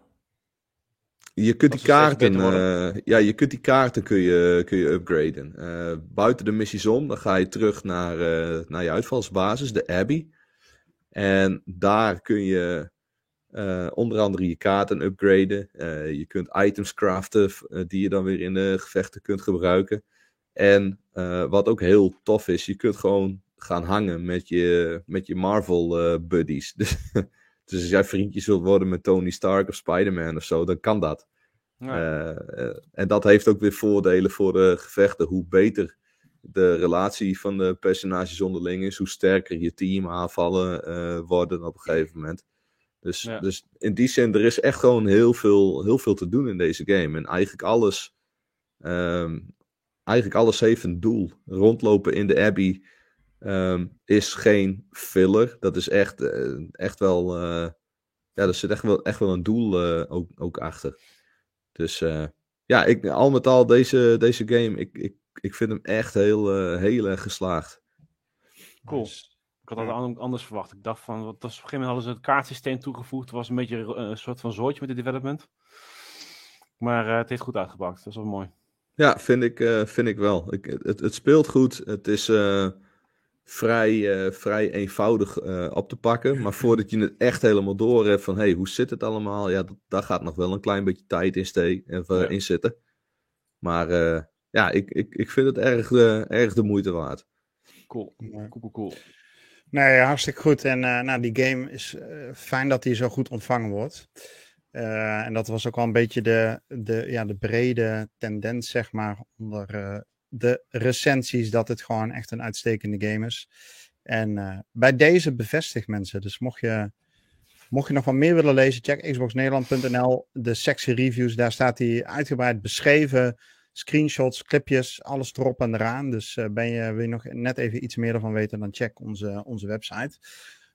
Je kunt die kaarten, uh, ja, je kunt die kaarten kun je, kun je upgraden. Uh, buiten de missies om, dan ga je terug naar, uh, naar je uitvalsbasis, de Abbey. En daar kun je onder andere je kaarten upgraden. je kunt items craften die je dan weer in de gevechten kunt gebruiken. En wat ook heel tof is, je kunt gewoon gaan hangen met je, met je Marvel buddies. Dus dus als jij vriendjes wilt worden met Tony Stark of Spider-Man of zo, dan kan dat. Ja. En dat heeft ook weer voordelen voor de gevechten. Hoe beter de relatie van de personages onderling is, hoe sterker je team aanvallen worden op een gegeven moment. Dus, ja. dus in die zin, er is echt gewoon heel veel, heel veel te doen in deze game. En eigenlijk alles, um, eigenlijk alles heeft een doel. Rondlopen in de Abbey um, is geen filler. Dat is echt, uh, echt wel. Uh, ja, er zit echt wel, echt wel een doel uh, ook, ook achter. Dus ja, ja, ik, al met al deze, deze game, ik, ik, ik vind hem echt heel, heel erg geslaagd. Cool. Ik had dat anders verwacht. Ik dacht van, wat, was, op een gegeven moment hadden ze het kaartsysteem toegevoegd. Het was een beetje een soort van zootje met de development. Maar het heeft goed uitgebracht. Dat is wel mooi. Ja, vind ik, uh, vind ik wel. Ik, het, het speelt goed. Het is uh, vrij, uh, vrij eenvoudig op te pakken. Maar voordat je het echt helemaal door hebt van hey, hoe zit het allemaal? Ja, daar gaat nog wel een klein beetje tijd in, stee, even ja. in zitten. Maar ja, ik, ik, ik vind het erg, erg de moeite waard. Cool, cool, cool, cool. Nee, hartstikke goed. En nou, die game is fijn dat die zo goed ontvangen wordt. Uh, en dat was ook wel een beetje de, de, ja, de brede tendens, zeg maar, onder de recensies, dat het gewoon echt een uitstekende game is. En bij deze bevestigt mensen. Dus mocht je, mocht je nog wat meer willen lezen, check xboxnederland.nl, de sexy reviews. Daar staat hij uitgebreid beschreven. Screenshots, clipjes, alles erop en eraan. Dus ben je, wil je nog net even iets meer ervan weten, dan check onze, onze website.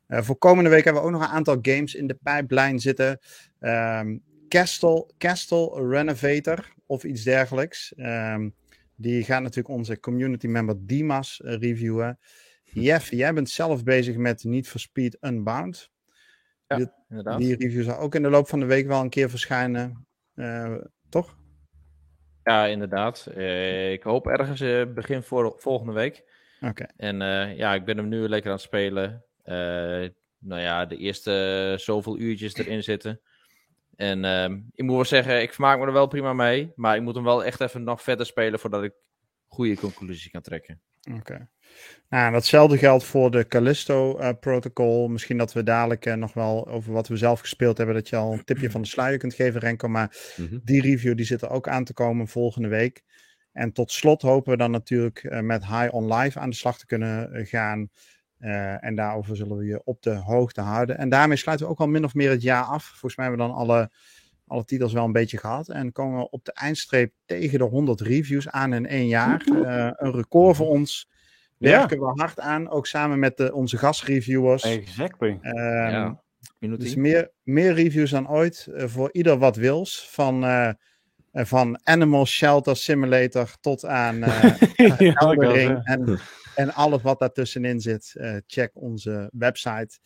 Uh, voor komende week hebben we ook nog een aantal games in de pijplijn zitten. Um, Castle, Castle Renovator of iets dergelijks. Um, die gaat natuurlijk onze community member Dimas uh, reviewen. Jeff, jij bent zelf bezig met Need for Speed Unbound. Ja, die, inderdaad. Die review zal ook in de loop van de week wel een keer verschijnen. Toch? Ja, inderdaad. Uh, ik hoop ergens begin voor, volgende week. Oké. Okay. En ja, ik ben hem nu lekker aan het spelen. Nou ja, de eerste zoveel uurtjes erin zitten. En uh, ik moet wel zeggen, ik vermaak me er wel prima mee. Maar ik moet hem wel echt even nog verder spelen voordat ik goede conclusies kan trekken. Oké. Okay. Nou, datzelfde geldt voor de Callisto-protocol. Uh, Misschien dat we dadelijk uh, nog wel over wat we zelf gespeeld hebben, dat je al een tipje van de sluier kunt geven, Renko. Maar mm -hmm. die review die zit er ook aan te komen volgende week. En tot slot hopen we dan natuurlijk uh, met High on Live aan de slag te kunnen gaan. En daarover zullen we je op de hoogte houden. En daarmee sluiten we ook al min of meer het jaar af. Volgens mij hebben we dan alle, alle titels wel een beetje gehad. En komen we op de eindstreep tegen de 100 reviews aan in één jaar. Uh, een record voor ons. Werken ja. we hard aan, ook samen met de, onze gastreviewers. Exactly. Um, ja. Dus meer, meer reviews dan ooit. Uh, voor ieder wat wils. Van, van Animal Shelter Simulator tot aan ja, Eldering. En en alles wat daartussenin zit, uh, check onze website.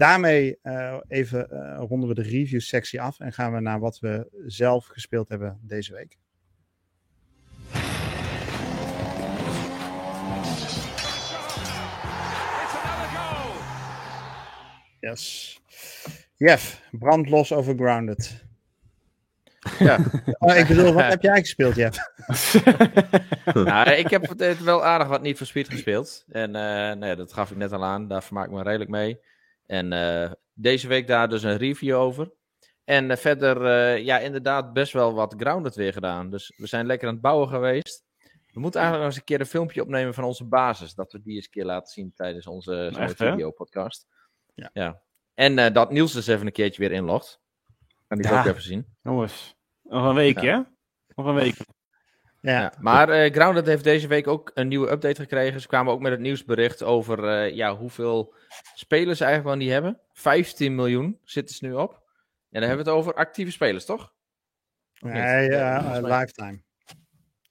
Daarmee uh, even uh, ronden we de review sectie af en gaan we naar wat we zelf gespeeld hebben deze week. Yes. Jeff, brand los over Grounded. Ja. Oh, ik bedoel, wat heb jij gespeeld, Jeff? nou, ik heb het wel aardig wat niet voor Speed gespeeld. En uh, nee, dat gaf ik net al aan. Daar vermaak ik me redelijk mee. En uh, deze week daar dus een review over. En uh, verder, ja, inderdaad best wel wat grounded weer gedaan. Dus we zijn lekker aan het bouwen geweest. We moeten eigenlijk nog eens een keer een filmpje opnemen van onze basis. Dat we die eens een keer laten zien tijdens onze video-podcast. Ja. ja. En dat Niels dus even een keertje weer inlogt. Kan die ja. ook even zien. Jongens, nog een weekje, ja. Nog een week. Ja. ja. maar uh, Grounded heeft deze week ook een nieuwe update gekregen. Ze kwamen ook met het nieuwsbericht over uh, ja, hoeveel spelers ze eigenlijk wel niet hebben. 15 miljoen zitten ze nu op. En dan hebben we het over actieve spelers, toch? Nee, uh, lifetime.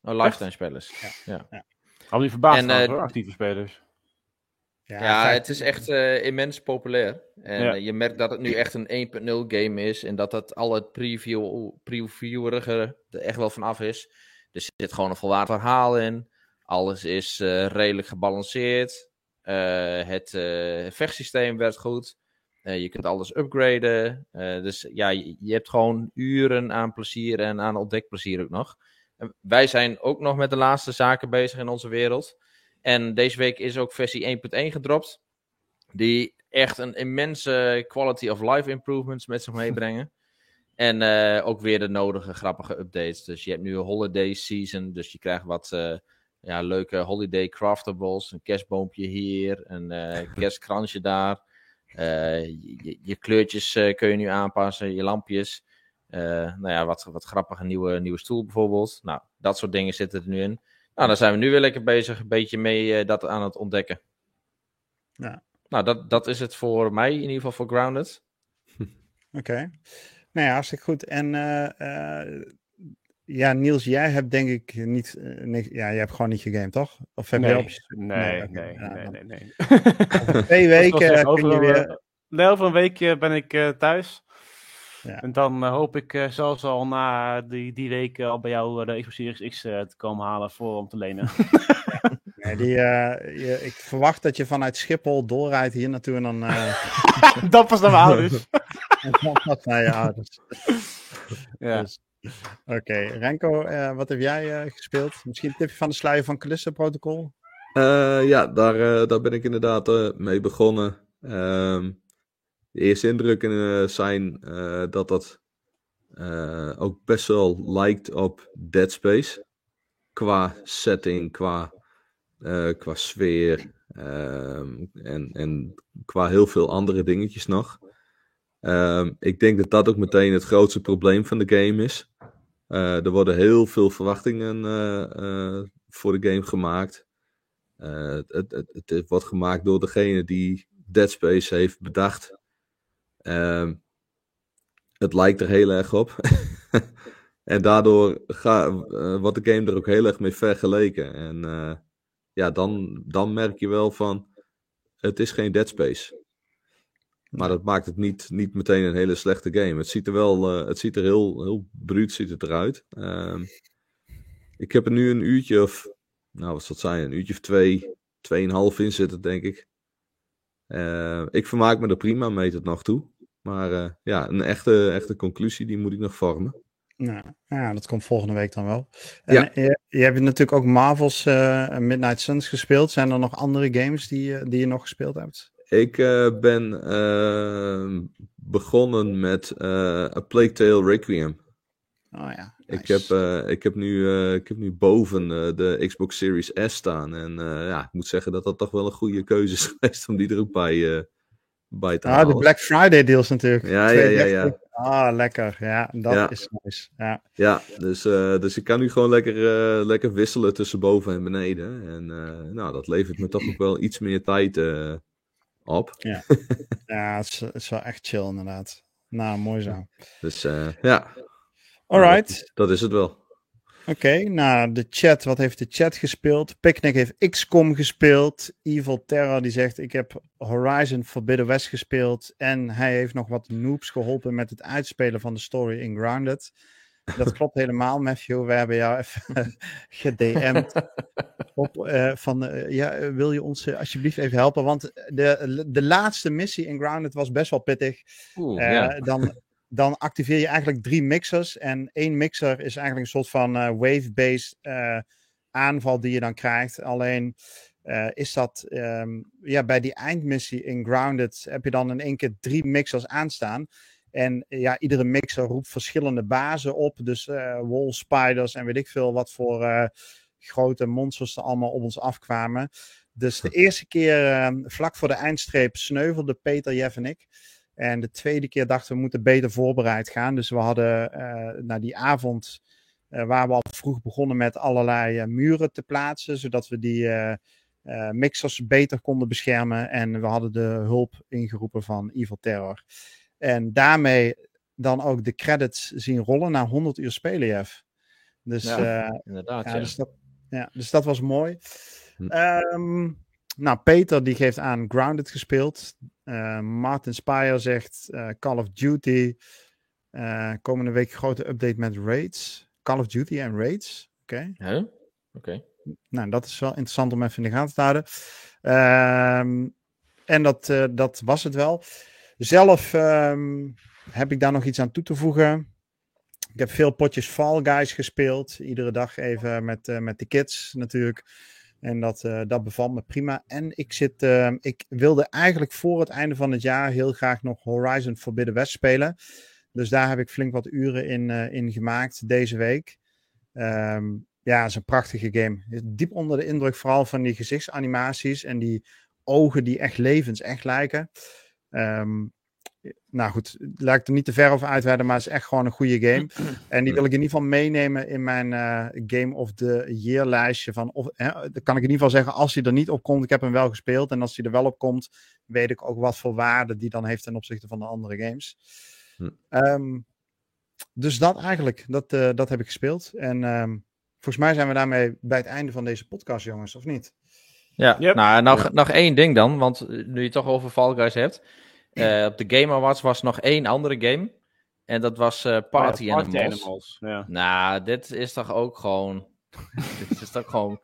Oh, lifetime spelers. Ja. ja. ja. Al die verbaasd en, hoor, actieve spelers. Ja, ja het is echt uh, immens populair. En ja. je merkt dat het nu echt een 1.0 game is. En dat dat al het preview, previewerige er echt wel vanaf is. Er zit gewoon een volwaardig verhaal in. Alles is uh, redelijk gebalanceerd. Uh, het vechtsysteem werkt goed. je kunt alles upgraden. dus ja, je, je, hebt gewoon uren aan plezier en aan ontdekplezier ook nog. En wij zijn ook nog met de laatste zaken bezig in onze wereld. En deze week is ook versie 1.1 gedropt. Die echt een immense quality of life improvements met zich meebrengen. En uh, ook weer de nodige grappige updates. Dus je hebt nu een holiday season. Dus je krijgt wat uh, ja, leuke holiday craftables. Een kerstboompje hier. Een uh, kerstkransje daar. Je, je, kleurtjes kun je nu aanpassen. Je lampjes. nou ja, wat, wat grappige nieuwe, nieuwe stoel bijvoorbeeld. Nou, dat soort dingen zitten er nu in. Nou, daar zijn we nu weer lekker bezig, een beetje mee dat aan het ontdekken. Ja. Nou, dat, dat is het voor mij, in ieder geval voor Grounded. Oké. Okay. Nou ja, hartstikke goed. En uh, uh, ja, Niels, jij hebt denk ik niet, uh, ja, jij hebt gewoon niet gegamed, toch? Of heb nee, je op... nee, nee, nee, nee, nee, Twee weken kun je weer... Nee, over een weekje ben ik uh, thuis. Ja. En dan hoop ik zelfs al na die, die week al bij jou de Xbox Series X te komen halen voor om te lenen. nee, die, je, ik verwacht dat je vanuit Schiphol doorrijdt hier naartoe en dan... dat pas naar mijn ouders. Dat pas naar je ouders. ja. Dus, Oké, okay. Renko, uh, wat heb jij uh, gespeeld? Misschien een tipje van de sluier van Callisto Protocol? Uh, ja, daar, daar ben ik inderdaad mee begonnen. Um, de eerste indrukken zijn dat dat ook best wel lijkt op Dead Space. Qua setting, qua, qua sfeer um, en, en qua heel veel andere dingetjes nog. Um, ik denk dat dat ook meteen het grootste probleem van de game is. Uh, er worden heel veel verwachtingen uh, uh, voor de game gemaakt. Het, het, het, wordt gemaakt door degene die Dead Space heeft bedacht. Ehm, het lijkt er heel erg op. en daardoor ga, wordt de game er ook heel erg mee vergeleken. En ja, dan, dan merk je wel van, het is geen Dead Space. Maar dat maakt het niet, niet meteen een hele slechte game. Het ziet er wel, uh, het ziet er heel, heel bruut ziet het eruit. Uh, ik heb er nu een uurtje of, nou wat zal het zijn, een uurtje of twee, tweeënhalf in zitten denk ik. Uh, ik vermaak me er prima mee tot nog toe. Maar uh, ja, een echte, echte conclusie die moet ik nog vormen. Nou, ja, dat komt volgende week dan wel. En ja. je, je, hebt natuurlijk ook Marvel's Midnight Suns gespeeld. Zijn er nog andere games die, die je nog gespeeld hebt? Ik uh, ben uh, begonnen met uh, A Plague Tale Requiem. Oh ja. Nice. Ik, heb, ik, heb nu, ik heb nu boven de Xbox Series S staan. En ja, ik moet zeggen dat dat toch wel een goede keuze is geweest om die er ook bij, bij te ah, halen. Ah, de Black Friday deals natuurlijk. Ja, ja, ja, ja. Ah, lekker. Ja, dat ja. is nice. Ja, ja dus, dus ik kan nu gewoon lekker, lekker wisselen tussen boven en beneden. En nou, dat levert me toch ook wel iets meer tijd op. Ja, ja het, is, het is wel echt chill inderdaad. Nou, mooi zo. Dus uh, ja. Alright. Dat, dat is het wel. Oké, okay, nou de chat, wat heeft de chat gespeeld? Picnic heeft XCOM gespeeld. Evil Terror die zegt ik heb Horizon Forbidden West gespeeld. En hij heeft nog wat noobs geholpen met het uitspelen van de story in Grounded. Dat klopt helemaal, Matthew. We hebben jou even gedM'd. Op, uh, van, uh, ja, wil je ons uh, alsjeblieft even helpen? Want de, de laatste missie in Grounded was best wel pittig. Oeh, ja. dan, dan activeer je eigenlijk drie mixers. En één mixer is eigenlijk een soort van wave-based aanval die je dan krijgt. Alleen is dat um, ja, bij die eindmissie in Grounded heb je dan in één keer drie mixers aanstaan. En ja, iedere mixer roept verschillende bazen op. Dus uh, wall spiders en weet ik veel wat voor uh, grote monsters er allemaal op ons afkwamen. Dus de eerste keer, uh, vlak voor de eindstreep, sneuvelde Peter, Jeff en ik. En de tweede keer dachten we moeten beter voorbereid gaan. Dus we hadden na die avond, waar we al vroeg begonnen met allerlei muren te plaatsen. Zodat we die mixers beter konden beschermen. En we hadden de hulp ingeroepen van Evil Terror. En daarmee dan ook de credits zien rollen na 100 uur spelen, Jeff. Dus, ja, uh, inderdaad. Ja, ja. Dus, dat, ja, dus dat was mooi. Hm. Um, nou, Peter die geeft aan Grounded gespeeld. Uh, Martin Spire zegt uh, Call of Duty. komende week grote update met Raids. Call of Duty en Raids. Oké. Okay. Huh? Oké. Nou, dat is wel interessant om even in de gaten te houden. Um, en dat, dat was het wel. Zelf um, heb ik daar nog iets aan toe te voegen. Ik heb veel potjes Fall Guys gespeeld. Iedere dag even met, uh, met de kids natuurlijk. En dat, uh, dat bevalt me prima. En ik, zit, uh, ik wilde eigenlijk voor het einde van het jaar heel graag nog Horizon Forbidden West spelen. Dus daar heb ik flink wat uren in, in gemaakt deze week. Um, ja, het is een prachtige game. Diep onder de indruk vooral van die gezichtsanimaties en die ogen die echt levens echt lijken. Um, nou goed, laat ik er niet te ver over uitweiden, maar het is echt gewoon een goede game. En die wil ik in ieder geval meenemen in mijn uh, Game of the Year lijstje. Van of, hè, dan kan ik in ieder geval zeggen, als hij er niet op komt, ik heb hem wel gespeeld. En als hij er wel op komt, weet ik ook wat voor waarde die dan heeft ten opzichte van de andere games. Um, dus dat eigenlijk, dat, uh, dat heb ik gespeeld. En um, volgens mij zijn we daarmee bij het einde van deze podcast, jongens, of niet? Ja, yep. nou, nog, ja. nog één ding dan, want nu je het toch over Fall Guys hebt. Uh, op de Game Awards was nog één andere game. En dat was uh, Party, ja, Party Animals. Animals ja. Nou, dit is toch ook gewoon... dit is toch gewoon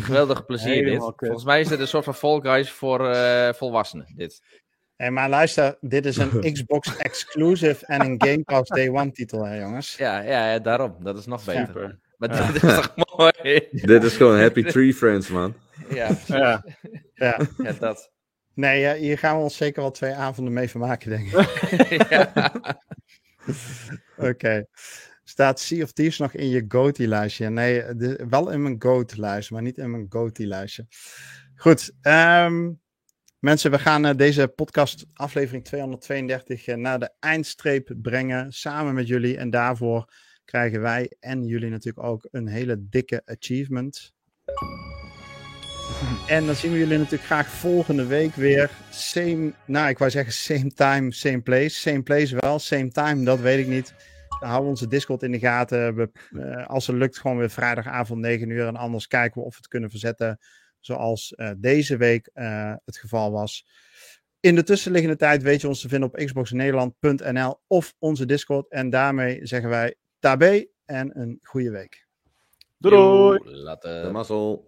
geweldig plezier dit. Volgens mij is dit een soort van Fall Guys voor uh, volwassenen, dit. Hey, maar luister, dit is een Xbox exclusive en een Game Pass Day One titel, hè jongens? Ja, ja, ja daarom. Dat is nog beter. Ja. Maar dit is toch mooi? dit is gewoon Happy Tree Friends, man. Ja, ja. ja. ja dat. Nee, hier gaan we ons zeker wel twee avonden mee vermaken, denk ik. Oké. Okay. Staat Sea of Thieves nog in je GOTY-lijstje? Nee, de, wel in mijn GOAT-lijst, maar niet in mijn GOTY-lijstje. Goed, um, mensen, we gaan uh, deze podcast, aflevering 232, uh, naar de eindstreep brengen, samen met jullie. En daarvoor krijgen wij en jullie natuurlijk ook een hele dikke achievement. En dan zien we jullie natuurlijk graag volgende week weer. Same, nou ik wou zeggen same time, same place. Same place wel, same time, dat weet ik niet. Dan houden we onze Discord in de gaten. We, uh, als het lukt, gewoon weer vrijdagavond 9 uur. En anders kijken we of we het kunnen verzetten zoals uh, deze week uh, het geval was. In de tussenliggende tijd weet je ons te vinden op xboxnederland.nl of onze Discord. En daarmee zeggen wij tabé en een goede week. Doei! doei. Later. De mazzel.